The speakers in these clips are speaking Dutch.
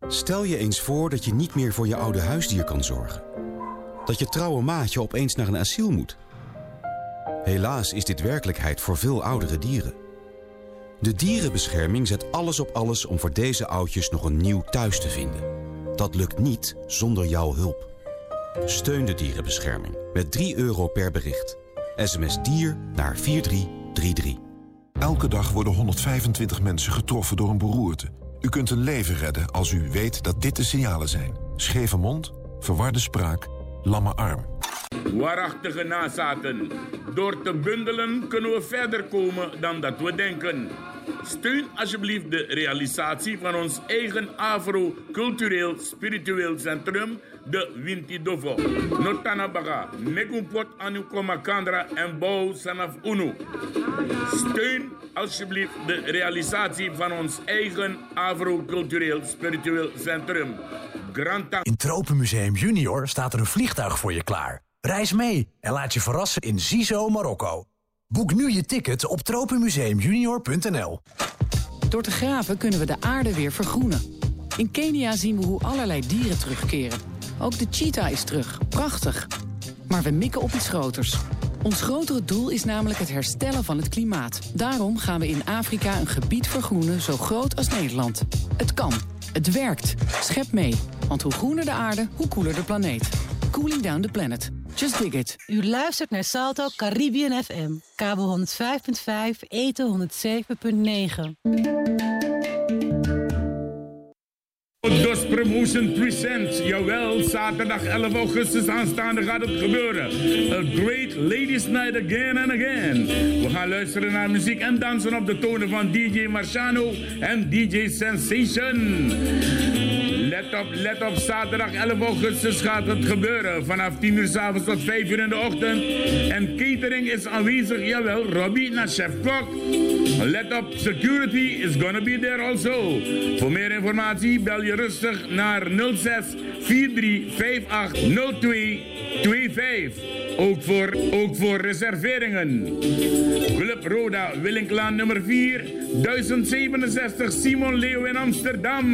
Stel je eens voor dat je niet meer voor je oude huisdier kan zorgen. Dat je trouwe maatje opeens naar een asiel moet. Helaas is dit werkelijkheid voor veel oudere dieren. De dierenbescherming zet alles op alles om voor deze oudjes nog een nieuw thuis te vinden. Dat lukt niet zonder jouw hulp. Steun de dierenbescherming met 3 euro per bericht. SMS dier naar 4333. Elke dag worden 125 mensen getroffen door een beroerte. U kunt een leven redden als u weet dat dit de signalen zijn. Scheve mond, verwarde spraak, lamme arm. Waarachtige nazaten. Door te bundelen kunnen we verder komen dan dat we denken. Steun alsjeblieft de realisatie van ons eigen Afro-cultureel spiritueel centrum, de Winti Dovo. Notanabaga, Megumpot anu Komakandra en Bouw Sanaf Unu. Steun alsjeblieft de realisatie van ons eigen Afro-cultureel spiritueel centrum. Granta. In Tropenmuseum Junior staat er een vliegtuig voor je klaar. Reis mee en laat je verrassen in Zizo, Marokko. Boek nu je ticket op tropenmuseumjunior.nl. Door te graven kunnen we de aarde weer vergroenen. In Kenia zien we hoe allerlei dieren terugkeren. Ook de cheetah is terug. Prachtig. Maar we mikken op iets groters. Ons grotere doel is namelijk het herstellen van het klimaat. Daarom gaan we in Afrika een gebied vergroenen zo groot als Nederland. Het kan. Het werkt. Schep mee. Want hoe groener de aarde, hoe koeler de planeet. Cooling down the planet. Just dig it. U luistert naar Salto Caribbean FM. Kabel 105.5, eten 107.9. DOS Promotion Presents. Jawel, zaterdag 11 augustus aanstaande gaat het gebeuren. A Great Ladies Night Again and Again. We gaan luisteren naar muziek en dansen op de tonen van DJ Marciano en DJ Sensation. Let op, let op, zaterdag 11 augustus gaat het gebeuren. Vanaf 10 uur s avonds tot 5 uur in de ochtend. En catering is aanwezig, jawel, Robbie naar chef kok. Let op, security is gonna be there also. Voor meer informatie bel je rustig naar 06 4358 0225. Ook voor, ook voor reserveringen. Club Roda, Willinklaan nummer 4, 1067 Simon Leeuw in Amsterdam.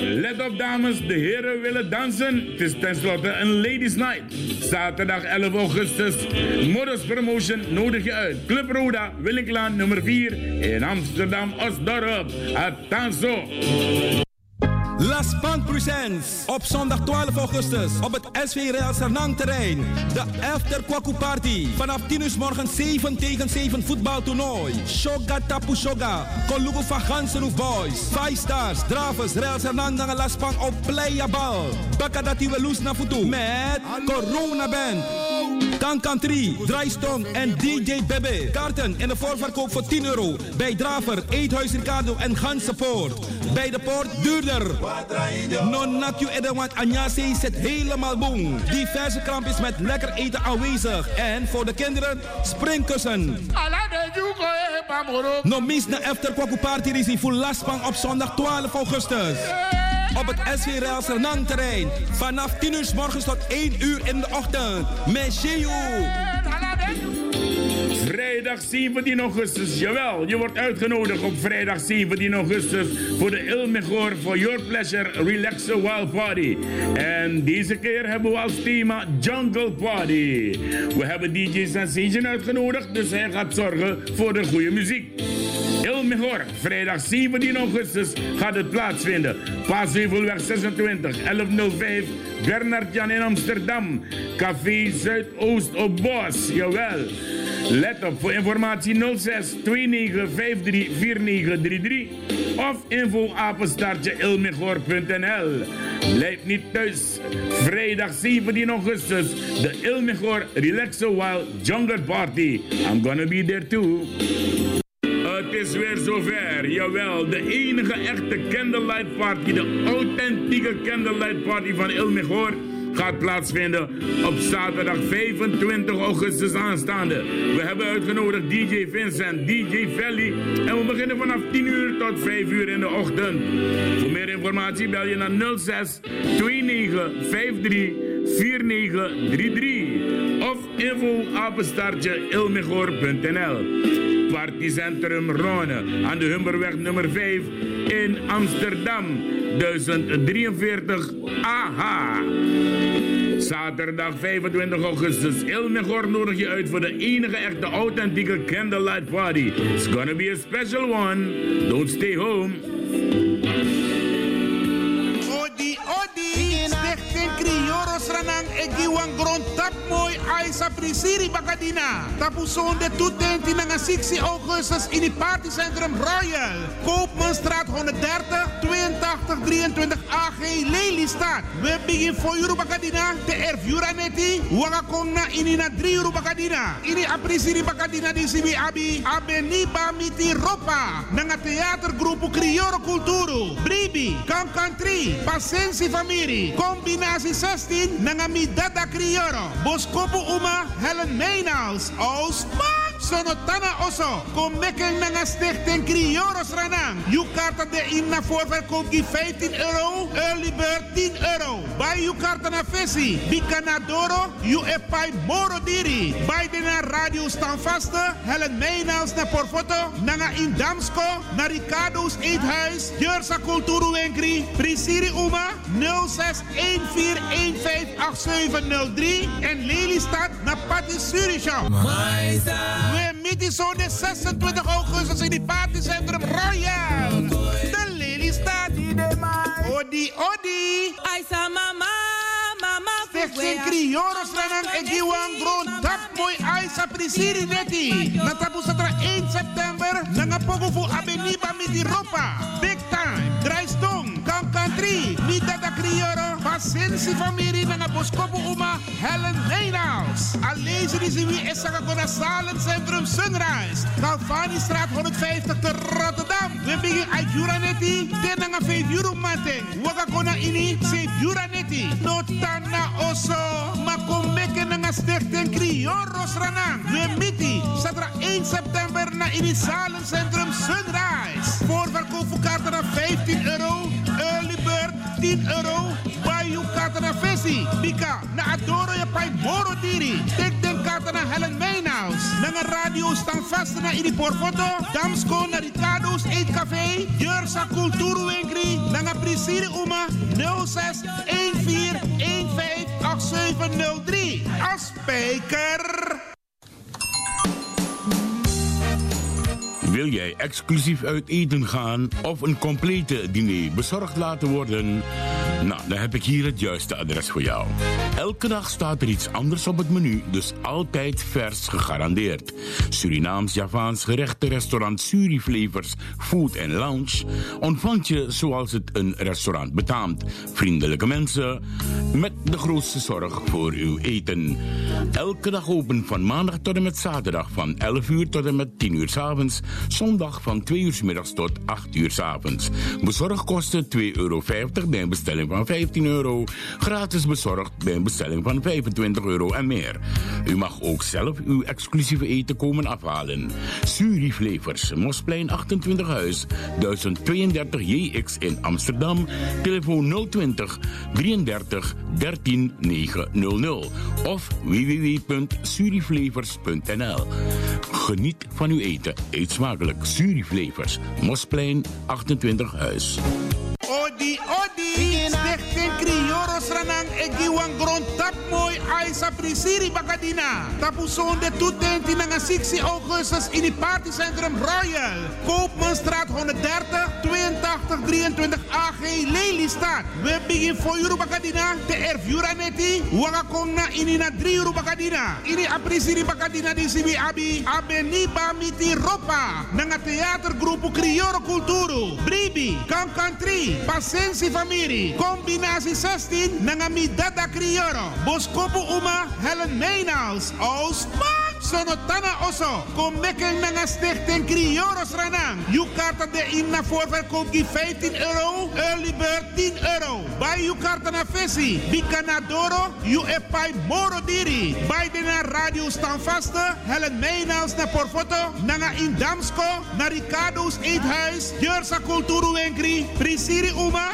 Let op dames, de heren willen dansen. Het is tenslotte een ladies night. Zaterdag 11 augustus. Modus Promotion nodig je uit. Club Roda, Willinklaan nummer 4 in Amsterdam, Osdorp. Atanzo. Las Presents. Op zondag 12 augustus op het SV Sernang terrein. De After Kwaku Party. Vanaf 10 uur s morgens 7 tegen 7 voetbaltoernooi. Shoga Tapu Shoga. Kolugu van Gansenhoef Boys. Five Stars. Dravers. Real Sernang dan Las Pan op Playa Bal. Welus naar voet Met Corona Band. Kankan 3, Draaistong en DJ Bebe. Kaarten in de voorverkoop voor 10 euro. Bij Draver, Eethuis Ricardo en Gansenpoort. Bij de poort duurder. Non nakju edawant anyase zit helemaal boom. Diverse krampjes met lekker eten aanwezig. En voor de kinderen springkussen. No mis na after kwaku party voor Laspang op zondag 12 augustus. Op het Real Sernang terrein. Vanaf 10 uur s morgens tot 1 uur in de ochtend. Met Vrijdag 17 augustus, jawel, je wordt uitgenodigd op vrijdag 17 augustus voor de Il Mejor for Your Pleasure Relaxer Wild Party. En deze keer hebben we als thema Jungle Party. We hebben DJ Sensation uitgenodigd, dus hij gaat zorgen voor de goede muziek. Mejor, vrijdag 17 augustus gaat het plaatsvinden. Paasheuvelweg 26, 1105, Bernard Jan in Amsterdam. Café Zuidoost op Bos, jawel. Let op voor informatie 06 29 53 4933 of info apenstaartje ilmegor.nl. Blijf niet thuis. Vrijdag 17 augustus, de Ilmegor Relaxo Wild Jungle Party. I'm gonna be there too. Het is weer zover, jawel, de enige echte candlelight party, de authentieke candlelight party van Ilmegor gaat plaatsvinden op zaterdag 25 augustus aanstaande. We hebben uitgenodigd DJ Vincent, DJ Valley en we beginnen vanaf 10 uur tot 5 uur in de ochtend. Voor meer informatie bel je naar 06 29 53 4933 of info apenstaartje ilmegor.nl Partycentrum Rone aan de Humberweg nummer 5 in Amsterdam. 1043 AH. Zaterdag 25 augustus. Ilmegor nodig je uit voor de enige echte authentieke candlelight party. It's gonna be a special one. Don't stay home. Crioro Sranang Egiwan Grond Tap Mooi Aisa Prisiri Bakadina. Tapu zonde toetenti na 6 augustus in het partycentrum Royal. Koopmanstraat 130 82 23 AG Lelystad. We beginnen voor Euro Bakadina. De Erfjura neti. Wanga kong na inina 3 Euro Bakadina. Ini aprisiri Bakadina di Sibi Abi. Abeniba Miti Ropa. Nanga theatergroepu Crioro Culturo. Bribi. Kan Country. Pasensi Famiri. Combinatie 16. Nanga Midada Crioro. Boskopu Uma. Helen Meynals. Ousma. Sonotana Oso. Kom mekken nanga stichting Crioros Ranang. You karta de in na voorverkoop die 15 euro. Early bird 10 euro. Bij you karta na visie. Bicanadoro. You e pai moro diri. Bij de na radio staan vaste. Helen Meynals na porfoto. Nanga in Damsko. Na Ricardo's Eethuis. Jursa Kulturu Wenkri. Prisiri Uma. 0614158703. En Lelystad na Patti Surisha. We meeten zo de 26 augustus in het partycentrum Royal. De Lelystad. Odi, odi. Aisa mama, mama. Stichting Crioros Ranang Egiwan Gron Tap Mooi Aisa Prisiri Neti. Natapu Satra 1 september. Nanga pogo fu Abeniba Miti Ropa. Big time. Country. Mita da Crioro. Pasensi Familie. Nanga Boskopo Uma. Helen Nijnaus. Alleen die zien wie Essaga Kona Salen Centrum Sunrise. Galvani Straat 150 te Rotterdam. We beginnen uit Juranetti. Ten nanga 5 euro mating. Waka Kona ini 7 Juranetti. Notana Oso. Makomeke nanga stichting Crioros Ranang. We miti. Satra 1 september na ini Salen Centrum Sunrise. Voorverkoop voor kaarten naar 15 euro. Early bird 10 euro. Bayou kaarten naar Vessi. Bika. Na Adoro je pai Moro Diri. Tek den kaarten naar Helen Mijnhaus. Nanga radio staan vast na ini porfoto. Damsko na Ricardo's Eetcafé. Jursa Kulturu Winkri. Nanga Prisiri Uma. 06 14 15 8703. Afspeker. Wil jij exclusief uit eten gaan of een complete diner bezorgd laten worden? Nou, dan heb ik hier het juiste adres voor jou. Elke dag staat er iets anders op het menu, dus altijd vers gegarandeerd. Surinaams-Javaans gerechten restaurant Suriflevers Food and Lounge ontvangt je zoals het een restaurant betaamt. Vriendelijke mensen met de grootste zorg voor uw eten. Elke dag open van maandag tot en met zaterdag van 11 uur tot en met 10 uur s avonds. Zondag van 2 uur s middags tot 8 uur s avonds. Bezorgkosten 2,50 euro bij bestelling van 15 euro. Gratis bezorgd bij een bestelling van 25 euro en meer. U mag ook zelf uw exclusieve eten komen afhalen. Suriflevers, Mosplein 28 Huis, 1032 JX in Amsterdam. Telefoon 020 33 13 900 of www.suriflevers.nl. Geniet van uw eten. Eet smakelijk. Suriflevers, Mosplein 28 Huis. Odi, odi. Stichting Crioros Ranang Egiwan Grond Tap Mooi Aisa Prisiri Bakadina. Tapu zonde toetenti na 6 augustus in het partycentrum Royal. Koopmanstraat 130 82 23 AG Lelystad. We beginnen voor Euro Bakadina. De Erfjura neti. Wanga kong na inina 3 Euro Bakadina. Ini aprisiri Bakadina di Sibi Abi. Abeniba Miti Ropa. Nanga theatergroepu Crioro Culturo. Bribi. Kan Country. Pasensi Famiri. Combinatie 16. Nanga Midada Crioro. Boskopu Uma. Helen Meynals. Ousma. Sonotana Oso. Kom mekken nanga stichting Crioros Ranang. You karta de in na voorverkoop die 15 euro. Early bird 10 euro. Bij you karta na visie. Bicanadoro. You e pai moro diri. Bij de na radio staan vaste. Helen Meynals na porfoto. Nanga in Damsko. Na Ricardo's Eethuis. Kulturu Wenkri. Prisiri Uma.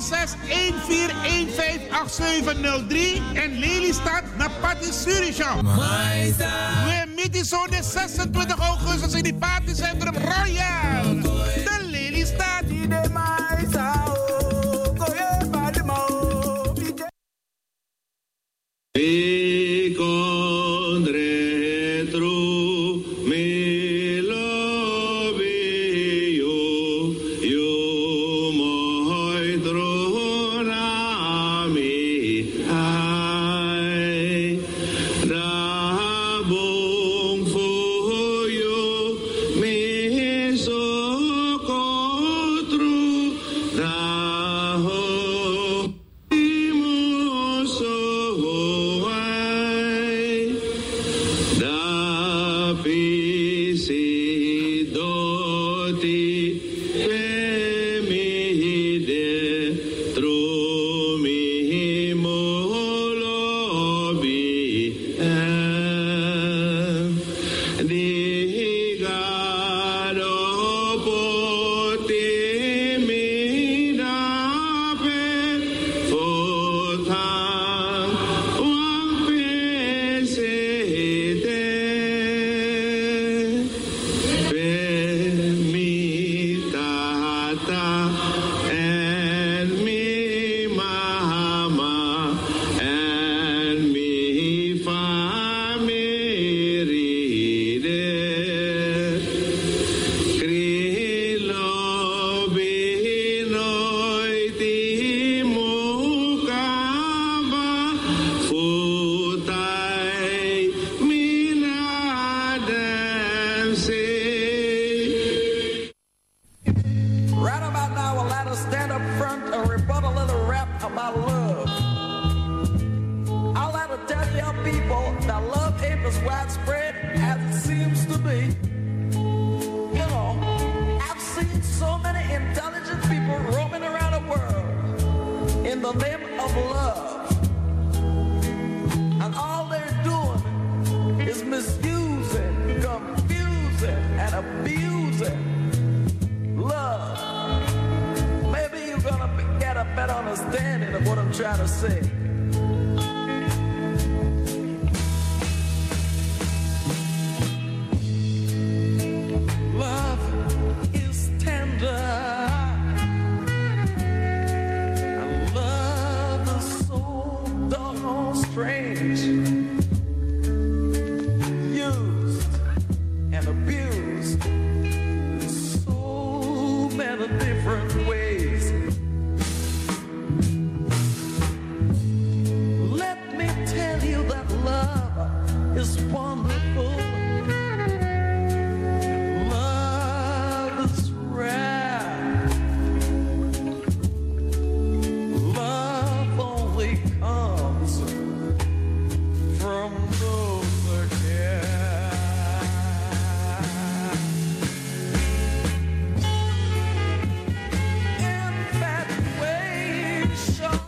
06 14158703. En Lelystad na Patti Surisha. We meeten zo de 26 augustus in het partycentrum Royal. De Lelystad.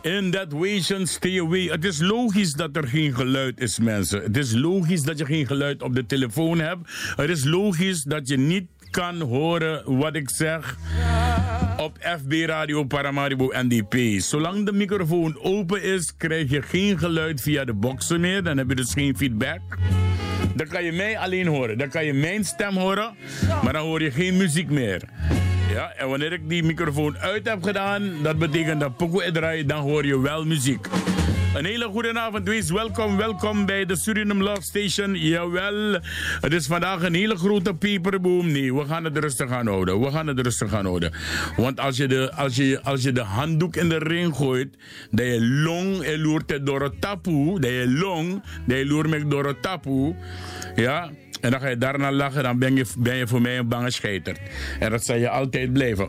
In that way, stay away. Het is logisch dat er geen geluid is, mensen. Het is logisch dat je geen geluid op de telefoon hebt. Het is logisch dat je niet kan horen wat ik zeg op FB Radio Paramaribo NDP. Zolang de microfoon open is, krijg je geen geluid via de boxen meer. Dan heb je dus geen feedback. Dan kan je mij alleen horen. Dan kan je mijn stem horen, maar dan hoor je geen muziek meer. Ja, en wanneer ik die microfoon uit heb gedaan, dat betekent dat Poco draait, dan hoor je wel muziek. Een hele goede avond, wees welkom, welkom bij de Suriname Love Station. Jawel, het is vandaag een hele grote peperboom. Nee, we gaan het rustig aan houden. We gaan het rustig aan houden. Want als je de, als je, als je de handdoek in de ring gooit, dat je long loert door het tapu, dat je long, dat je loert door het tapu, ja, en dan ga je daarna lachen, dan ben je, ben je voor mij een bange scheiter. En dat zal je altijd blijven.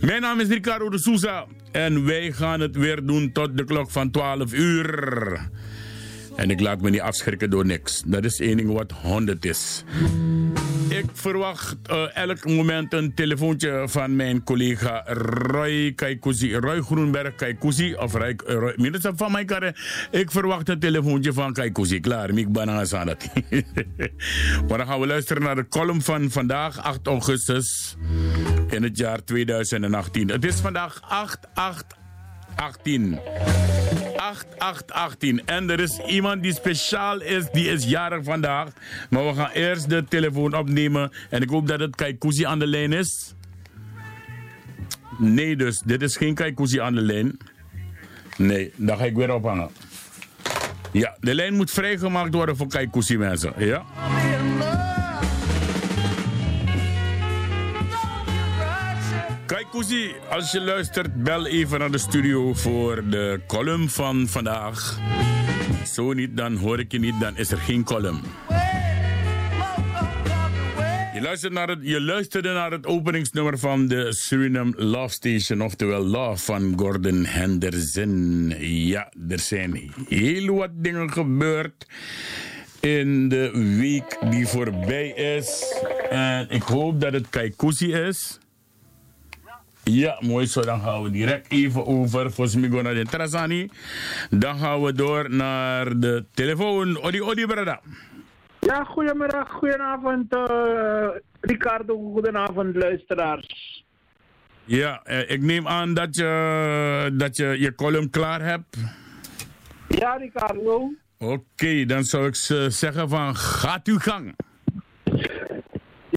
Mijn naam is Ricardo de Souza en wij gaan het weer doen tot de klok van 12 uur. En ik laat me niet afschrikken door niks. Dat is één ding wat 100 is. Ik verwacht uh, elk moment een telefoontje van mijn collega Roy Kaikousi. Roy Groenberg Kaikousi. Of Roy, Roy minister van mijn carrière. Ik verwacht een telefoontje van Kaikousi. Klaar, Miek Banana aan maar dan gaan we luisteren naar de column van vandaag, 8 augustus. In het jaar 2018. Het is vandaag 8, 8, 18. 8818. En er is iemand die speciaal is, die is jarig vandaag. Maar we gaan eerst de telefoon opnemen. En ik hoop dat het Kaikousi aan de lijn is. Nee, dus dit is geen Kaikousi aan de lijn. Nee, dan ga ik weer ophangen. Ja, de lijn moet vrijgemaakt worden voor Kaikousi mensen. Ja? Kaikousi, als je luistert, bel even naar de studio voor de column van vandaag. Zo niet, dan hoor ik je niet, dan is er geen column. Je, naar je luisterde naar het openingsnummer van de Suriname Love Station, oftewel Love van Gordon Henderson. Ja, er zijn heel wat dingen gebeurd in de week die voorbij is. En ik hoop dat het Kaikousi is. Ja, mooi zo. Dan gaan we direct even over voor Smigo naar de Trasani. Dan gaan we door naar de telefoon. Odi, odi, brada. Ja, goedemiddag, goedenavond uh, Ricardo, goedenavond luisteraars. Ja, eh, ik neem aan dat je, dat je je column klaar hebt. Ja, Ricardo. Oké, okay, dan zou ik zeggen van gaat uw gang.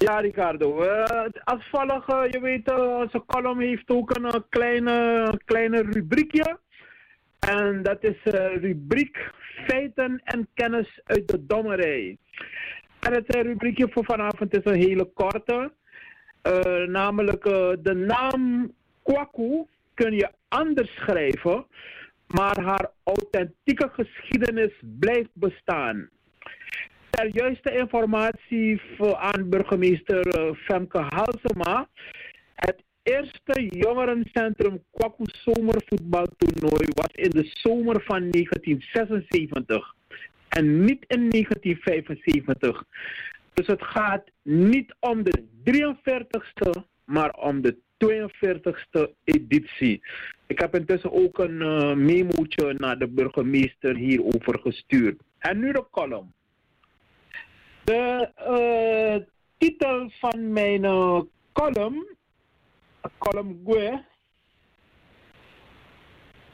Ja, Ricardo. Volgt, uh, je weet, uh, onze column heeft ook een kleine, kleine rubriekje. En dat is rubriek feiten en kennis uit de dommerij. En het rubriekje voor vanavond is een hele korte. namelijk de naam Kwaku kun je anders schrijven, maar haar authentieke geschiedenis blijft bestaan ter juiste informatie aan burgemeester Femke Halsema. Het eerste jongerencentrum Kwaku zomervoetbaltoernooi was in de zomer van 1976 en niet in 1975. Dus het gaat niet om de 43ste, maar om de 42ste editie. Ik heb intussen ook een uh, naar de burgemeester hierover gestuurd. En nu de column. De uh, titel van mijn uh, column, column Gue.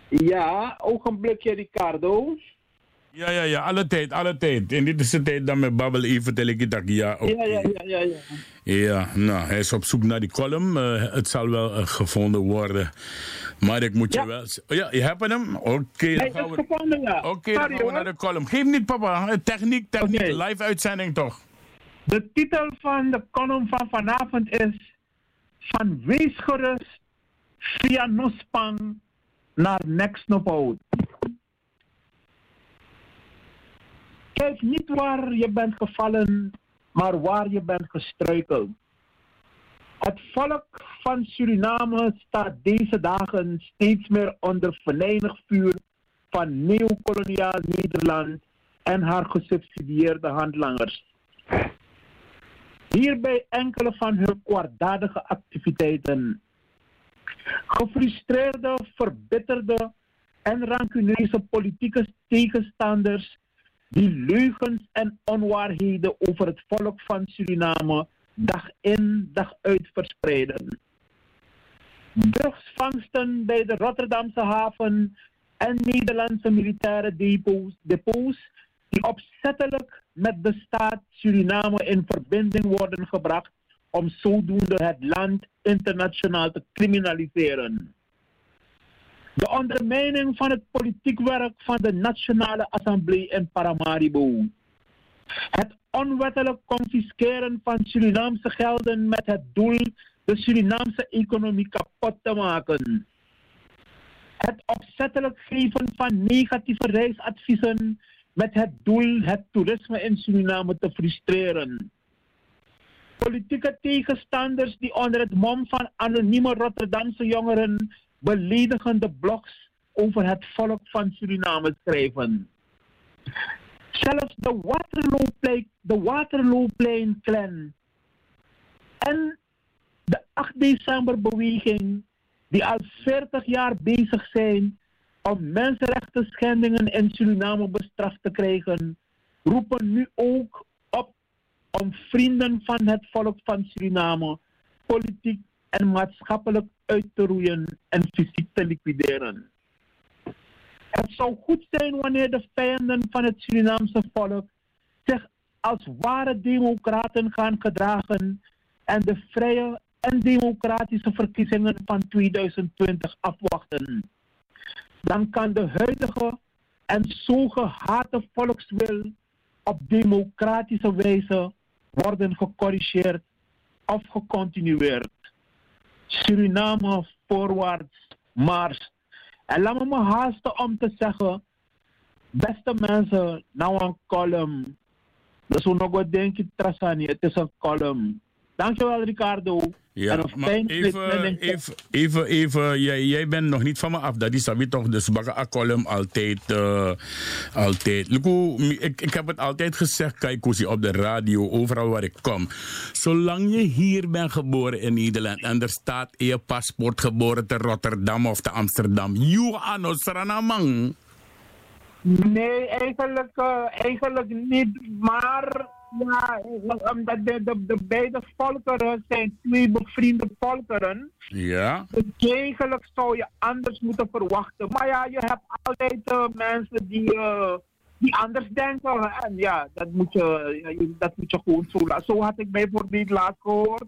Ja, ogenblikje Ricardo. Ja, ja, ja, alle tijd, alle tijd. En dit is de tijd dat mijn babbel even vertel ik dat ja, ja, ja, ja, ja, ja. Ja, nou, hij is op zoek naar die column. Uh, het zal wel uh, gevonden worden. Maar ik moet ja. je wel... Oh, ja, je hebt hem? Oké, okay, dan gaan we... gevonden, ja. Oké, okay, dan gaan we naar de column. Geef niet, papa. Techniek, techniek, okay. live uitzending toch? De titel van de column van vanavond is... Van wees gerust via Nospang naar Next Nopout. Kijk niet waar je bent gevallen, maar waar je bent gestruikeld. Het volk van Suriname staat deze dagen steeds meer onder venijnig vuur van neocoloniaal Nederland en haar gesubsidieerde handlangers. Hierbij enkele van hun kwaadaardige activiteiten. Gefrustreerde, verbitterde en rancuneuze politieke tegenstanders die leugens en onwaarheden over het volk van Suriname dag in dag uit verspreiden. Drugsvangsten bij de Rotterdamse haven en Nederlandse militaire depots, depots die opzettelijk met de staat Suriname in verbinding worden gebracht om zodoende het land internationaal te criminaliseren. De ondermijning van het politiek werk van de Nationale Assemblée in Paramaribo. Het onwettelijk confisceren van Surinaamse gelden met het doel de Surinaamse economie kapot te maken. Het opzettelijk geven van negatieve reisadviezen met het doel het toerisme in Suriname te frustreren. Politieke tegenstanders die onder het mom van anonieme Rotterdamse jongeren beledigende blogs over het volk van Suriname schrijven. Zelfs de Waterloo-plein, de clan en de 8 december beweging die al 40 jaar bezig zijn om mensenrechten schendingen in Suriname bestraft te krijgen, roepen nu ook op om vrienden van het volk van Suriname politiek en maatschappelijk uit te roeien en fysiek te liquideren. Het zou goed zijn wanneer de vijanden van het Surinaamse volk zich als ware democraten gaan gedragen en de vrije en democratische verkiezingen van 2020 afwachten. Dan kan de huidige en zo gehate volkswil op democratische wijze worden gecorrigeerd of gecontinueerd. Suriname voorwaarts mars. En laat me me haasten om te zeggen, beste mensen, nou een column. Dus we nog wat denken, Trasani, het is een column. Dankjewel Ricardo. Ja, maar even, even, even, even jij, jij bent nog niet van me af. Dat is dat toch, dus baga column altijd, uh, altijd. Luku, ik, ik heb het altijd gezegd, kijk hoe op de radio, overal waar ik kom. Zolang je hier bent geboren in Nederland en er staat in je paspoort geboren te Rotterdam of te Amsterdam, you sranamang. Nee, eigenlijk, uh, eigenlijk niet, maar ja, omdat de, de, de beide volkeren zijn twee bevriende volkeren. Ja. Dus eigenlijk zou je anders moeten verwachten. Maar ja, je hebt altijd uh, mensen die, uh, die anders denken. En ja, dat moet je, dat moet je gewoon zo laten. Zo had ik bijvoorbeeld laatst gehoord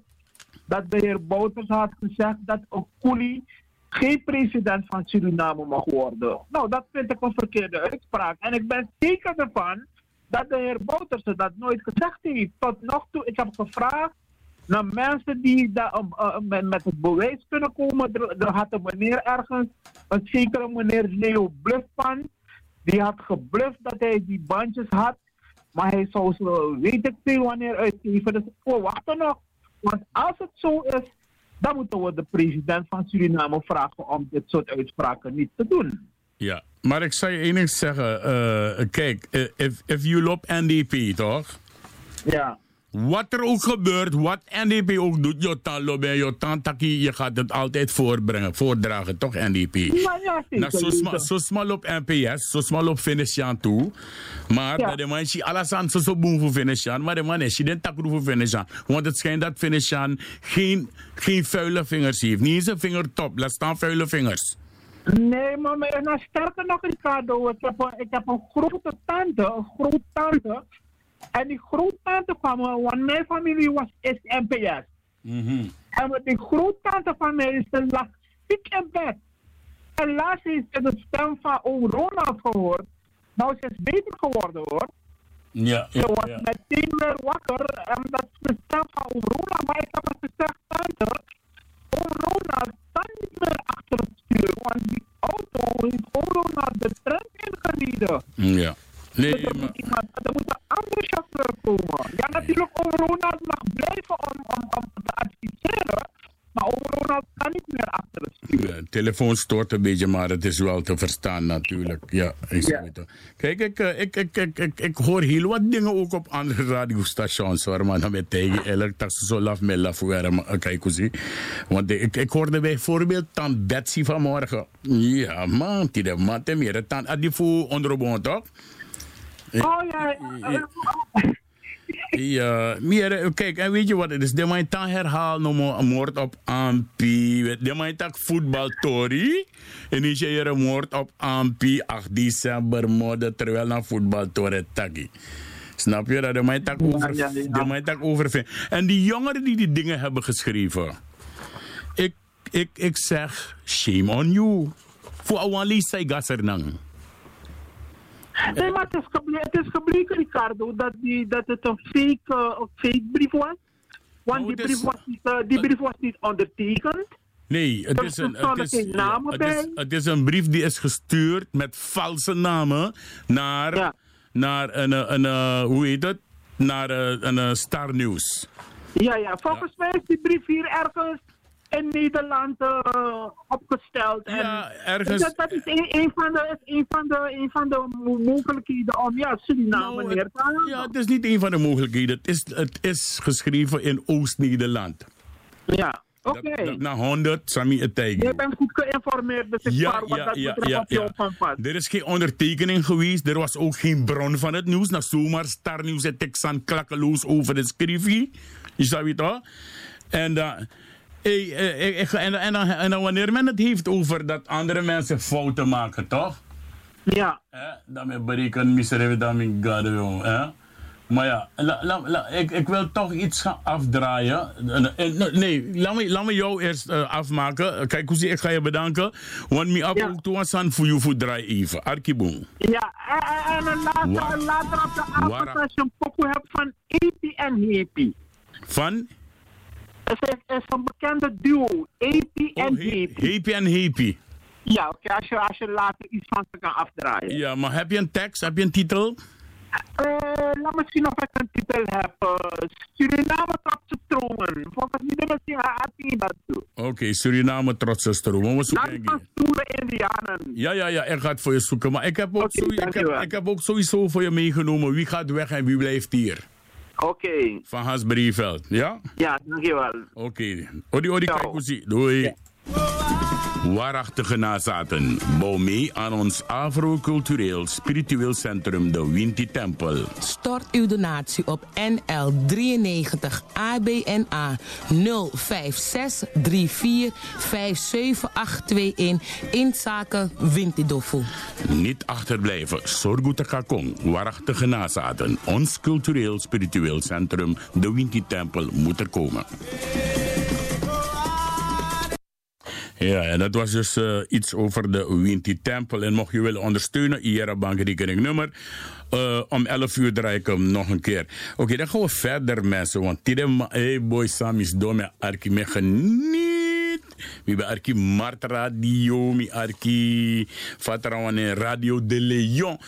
dat de heer Bouters had gezegd dat een koelie geen president van Suriname mag worden. Nou, dat vind ik een verkeerde uitspraak. En ik ben zeker ervan dat de heer Bouterse dat nooit gezegd heeft. Tot nog toe, ik heb gevraagd naar mensen die daar, uh, met, het bewijs kunnen komen. Er, had een meneer ergens, een zekere meneer Leo Bluffpan, die had gebluft dat hij die bandjes had. Maar hij zou ze weet ik veel wanneer uitgeven. Dus we wachten nog. Want als het zo is dan moeten we de president van Suriname vragen om dit soort uitspraken niet te doen. Ja, maar ik zou je één ding zeggen. eh, kijk, eh, if, if you loopt NDP, toch? Ja. Wat er ook gebeurt, wat NDP ook doet, Jotan Lobe, Jotan Taki, je gaat het altijd voorbrengen, voordragen, toch NDP? Ja, ja, zeker. Nou, Sosma, Sosma op NPS, Sosma op Venetiaan toe. Maar Ja. de man is alles aan zo boem voor maar de man is niet takru voor Venetiaan. Want het schijnt dat Venetiaan geen, geen vuile vingers heeft. Niet eens een vingertop, laat staan vuile vingers. Nee, maar maar- nou, sterker nog, Ricardo, ik heb, een, ik heb een grote tante, een groot tante. En die groottante van me, want mijn familie was is NPS. En met die groottante van mij is lag ziek in bed. En laatst heeft ze de stem van oom Ronald gehoord. Nou, ze is beter geworden hoor. Ja, Ze was meteen weer wakker en dat is de stem van oom Ronald. Maar ik heb haar gezegd, tante, oom Ronald kan niet meer achter Want die auto heeft oom Ronald de tram ingereden. Ja. Nee, Dus er, moet iemand, er moet een andere chauffeur komen. Ja, natuurlijk, Ronald mag blijven om, om, om te adviseren. Maar Ronald kan niet meer achter het stuur. De telefoon stoort een beetje, maar het is wel te verstaan natuurlijk. Ja, ik zeg het. Kijk, ik, eh, ik, ik, ik, ik, ik hoor heel wat dingen ook op andere radiostations hoor, maar dan tegen elk dat ze zo laf met laf waren, maar eh, kijk hoe zie. Want ik, ik hoorde bijvoorbeeld Tant Betsy vanmorgen. Ja man, die de man te meer. Tant Adifu onderbond toch? Oh ja, Ja, meer, eh, kijk, en weet je wat het is? De mijn herhaal nog maar een moord op Ampi. De mijn tak voetbaltori. En is je een moord op Ampi 8 december moorden terwijl naar voetbaltori taki. Snap je dat? De mijn tak over, ja, ja. de mijn tak over. En die jongeren die die dingen hebben geschreven. Ik, ik, ik zeg, shame on you. Voor Awali say gasernang. Nee, maar het is, gebleken, het is gebleken, Ricardo, dat, die, dat het een fake, eh, een fake brief was. Want Nou, die, is- brief was niet, eh, die brief was niet ondertekend. Nee, het is, een, het, is, namen het, is, het is een brief die is gestuurd met valse namen naar, naar een, eh, een, hoe heet het? Naar een eh, Star News. Ja, ja, volgens mij is die brief hier ergens in Nederland eh, opgesteld. En Ja, ergens- Dat, dat is een, een, van de, een, van de, een van de mo- mogelijkheden om ja, Suriname Nou, neer te halen. ja, het is niet een van de mogelijkheden. Het is, het is geschreven in Oost-Nederland. Ja, oké. Dat naar 100, Sami Etegi. Je bent goed geïnformeerd, dus ik Ja, waar wat ja, dat ja, betreft ja, van. Er is geen ondertekening geweest. Er was ook geen bron van het nieuws. Nou, zomaar Star News en Texan klakkeloos over de schriftje. Je zou het toch? En, eh, en, en, dan- en dan wanneer men het heeft over dat andere mensen fouten maken, toch? Ja. Eh, berekenen, mijn god, eh? Maar ja, la, la, la- ik, ik wil toch iets gaan afdraaien. Eh, eh, Nee, laat me, laat me jou eerst eh, afmaken. Kijk, hoe ik ga je bedanken. Want me af ook toe aan voor je voor draai even. Arkiboom. Ja, en, en, en later, en later op de avond als je een pokoe hebt van AP en Happy. Van Het is, is een bekende duo, AP en Happy. Happy en Happy. Ja, oké, als, je, als je later iets van ze kan afdraaien. Ja, maar heb je een tekst? Heb je een titel? Eh, laat me zien of ik een titel heb. Eh, Suriname trotse stromen. Volgens mij dat je happy dat doet. Oké, Suriname trotse stroom. We zoeken Land van stoere indianen. Ja, ja, ja, ik ga het voor je zoeken. Maar ik heb ook, sowieso, ik heb, ik heb ook sowieso voor je meegenomen wie gaat weg en wie blijft hier. Oké. Van Hans Brieveld, ja? Ja, dankjewel. Oké. Odi, odi, kijk hoe zie. Waarachtige nazaten. Bouw mee aan ons Afro-cultureel spiritueel centrum, de Winti Tempel. Stort uw donatie op NL 93 ABNA 056 34 57821 in zaken Wintidofu. Niet achterblijven. Sorguta Kakong. Waarachtige nazaten. Ons cultureel spiritueel centrum, de Winti Tempel, moet er komen. Ja, en dat was dus eh, iets over de Winti Tempel. En mocht je willen ondersteunen, IRA bankrekeningnummer. eh om 11 uur draai ik hem nog een keer. Oké, dan gaan we verder, mensen. Want die hey boy Samis dome arki me geniet. We hebben arki Mart Radio, mi arki Vatrawane Radio de Leon.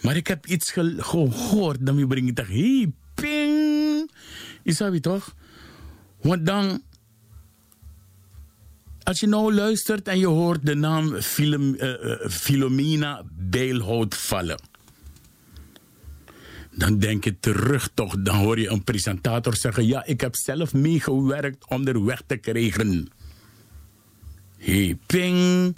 Maar ik heb iets ge- gehoord, dan breng ik toch, ping. Is dat wie toch? Want dan als je nou luistert en je hoort de naam Philom, uh, Beelhout vallen. Dan denk je terug toch, dan hoor je een presentator zeggen: Ja, ik heb zelf meegewerkt om er weg te krijgen. Hey, ping.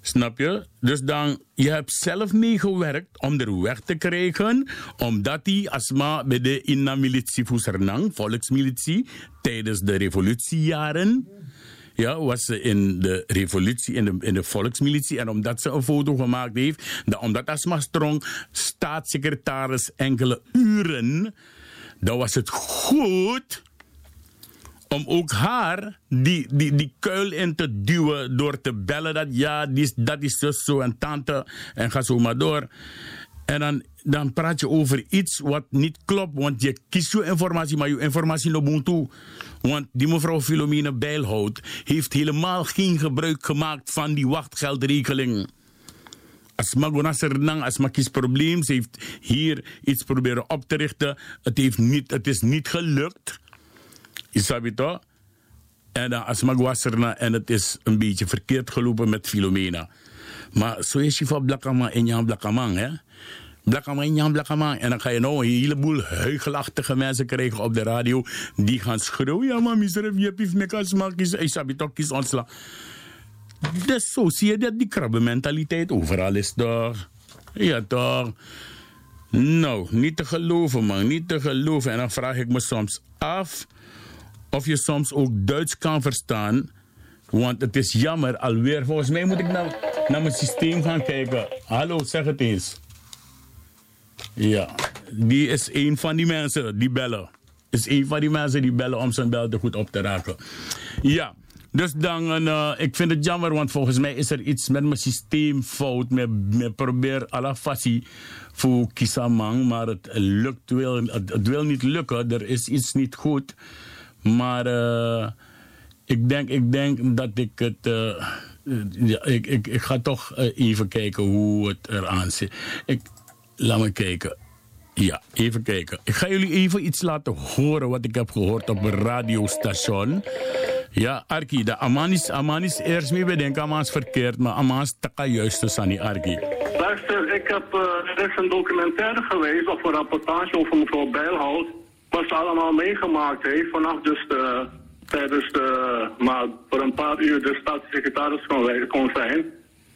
Snap je? Dus dan, je hebt zelf meegewerkt om er weg te krijgen, omdat hij asma bij de inna militie Fusernang, volksmilitie, tijdens de revolutiejaren, ja, was ze in de revolutie, in de, in de volksmilitie, en omdat ze een foto gemaakt heeft, dat omdat Asma Strong staatssecretaris enkele uren, dan was het goed om ook haar die, die, die kuil in te duwen door te bellen dat ja, die, dat is zus zo en tante en ga zo maar door. En dan, dan praat je over iets wat niet klopt, want je kiest je informatie, maar je informatie moet toe. Want die mevrouw Filomene Bijlhout heeft helemaal geen gebruik gemaakt van die wachtgeldregeling. Als Magonasernang, als Makis probleem, ze heeft hier iets proberen op te richten. Het, heeft niet, het is niet gelukt. Isabito. En dan als Magwasserna en het is een beetje verkeerd gelopen met Filomena. Maar zo is je van Blakama en Jan Blakamang, hè? Jan Blakamang. En dan ga je nou een heleboel huigelachtige mensen krijgen op de radio. Die gaan schreeuwen. Ja, maar miseref, je hebt mekas makis. Isabito kies ontslag. Dus zo zie je dat die krabbenmentaliteit overal is, toch? Ja, toch? Nou, niet te geloven, man. Niet te geloven. En dan vraag ik me soms af of je soms ook Duits kan verstaan. Want het is jammer alweer. Volgens mij moet ik naar, naar mijn systeem gaan kijken. Hallo, zeg het eens. Ja, die is een van die mensen die bellen. Is een van die mensen die bellen om zijn bel goed op te raken. Ja, dus dan, uh, ik vind het jammer, want volgens mij is er iets met mijn systeem fout. Met probeer alle fasie voor Kisamang, maar het lukt wel, het, wil niet lukken. Er is iets niet goed. Maar uh, ik, denk, ik denk dat ik het. Uh, ja, ik, ik, ik ga toch even kijken hoe het eraan zit. Ik, laat me kijken. Ja, even kijken. Ik ga jullie even iets laten horen wat ik heb gehoord op een radiostation. Ja, Arki, de Amanis, Amanis eerst mee bedenken, Amanis verkeerd, maar Amanis taka juist dus aan die Arki. Luister, ik heb, uh, er is een documentaire geweest, of een rapportage over mevrouw Bijlhout wat ze allemaal meegemaakt heeft vanaf dus de, tijdens de, maar voor een paar uur de staatssecretaris kon, zijn.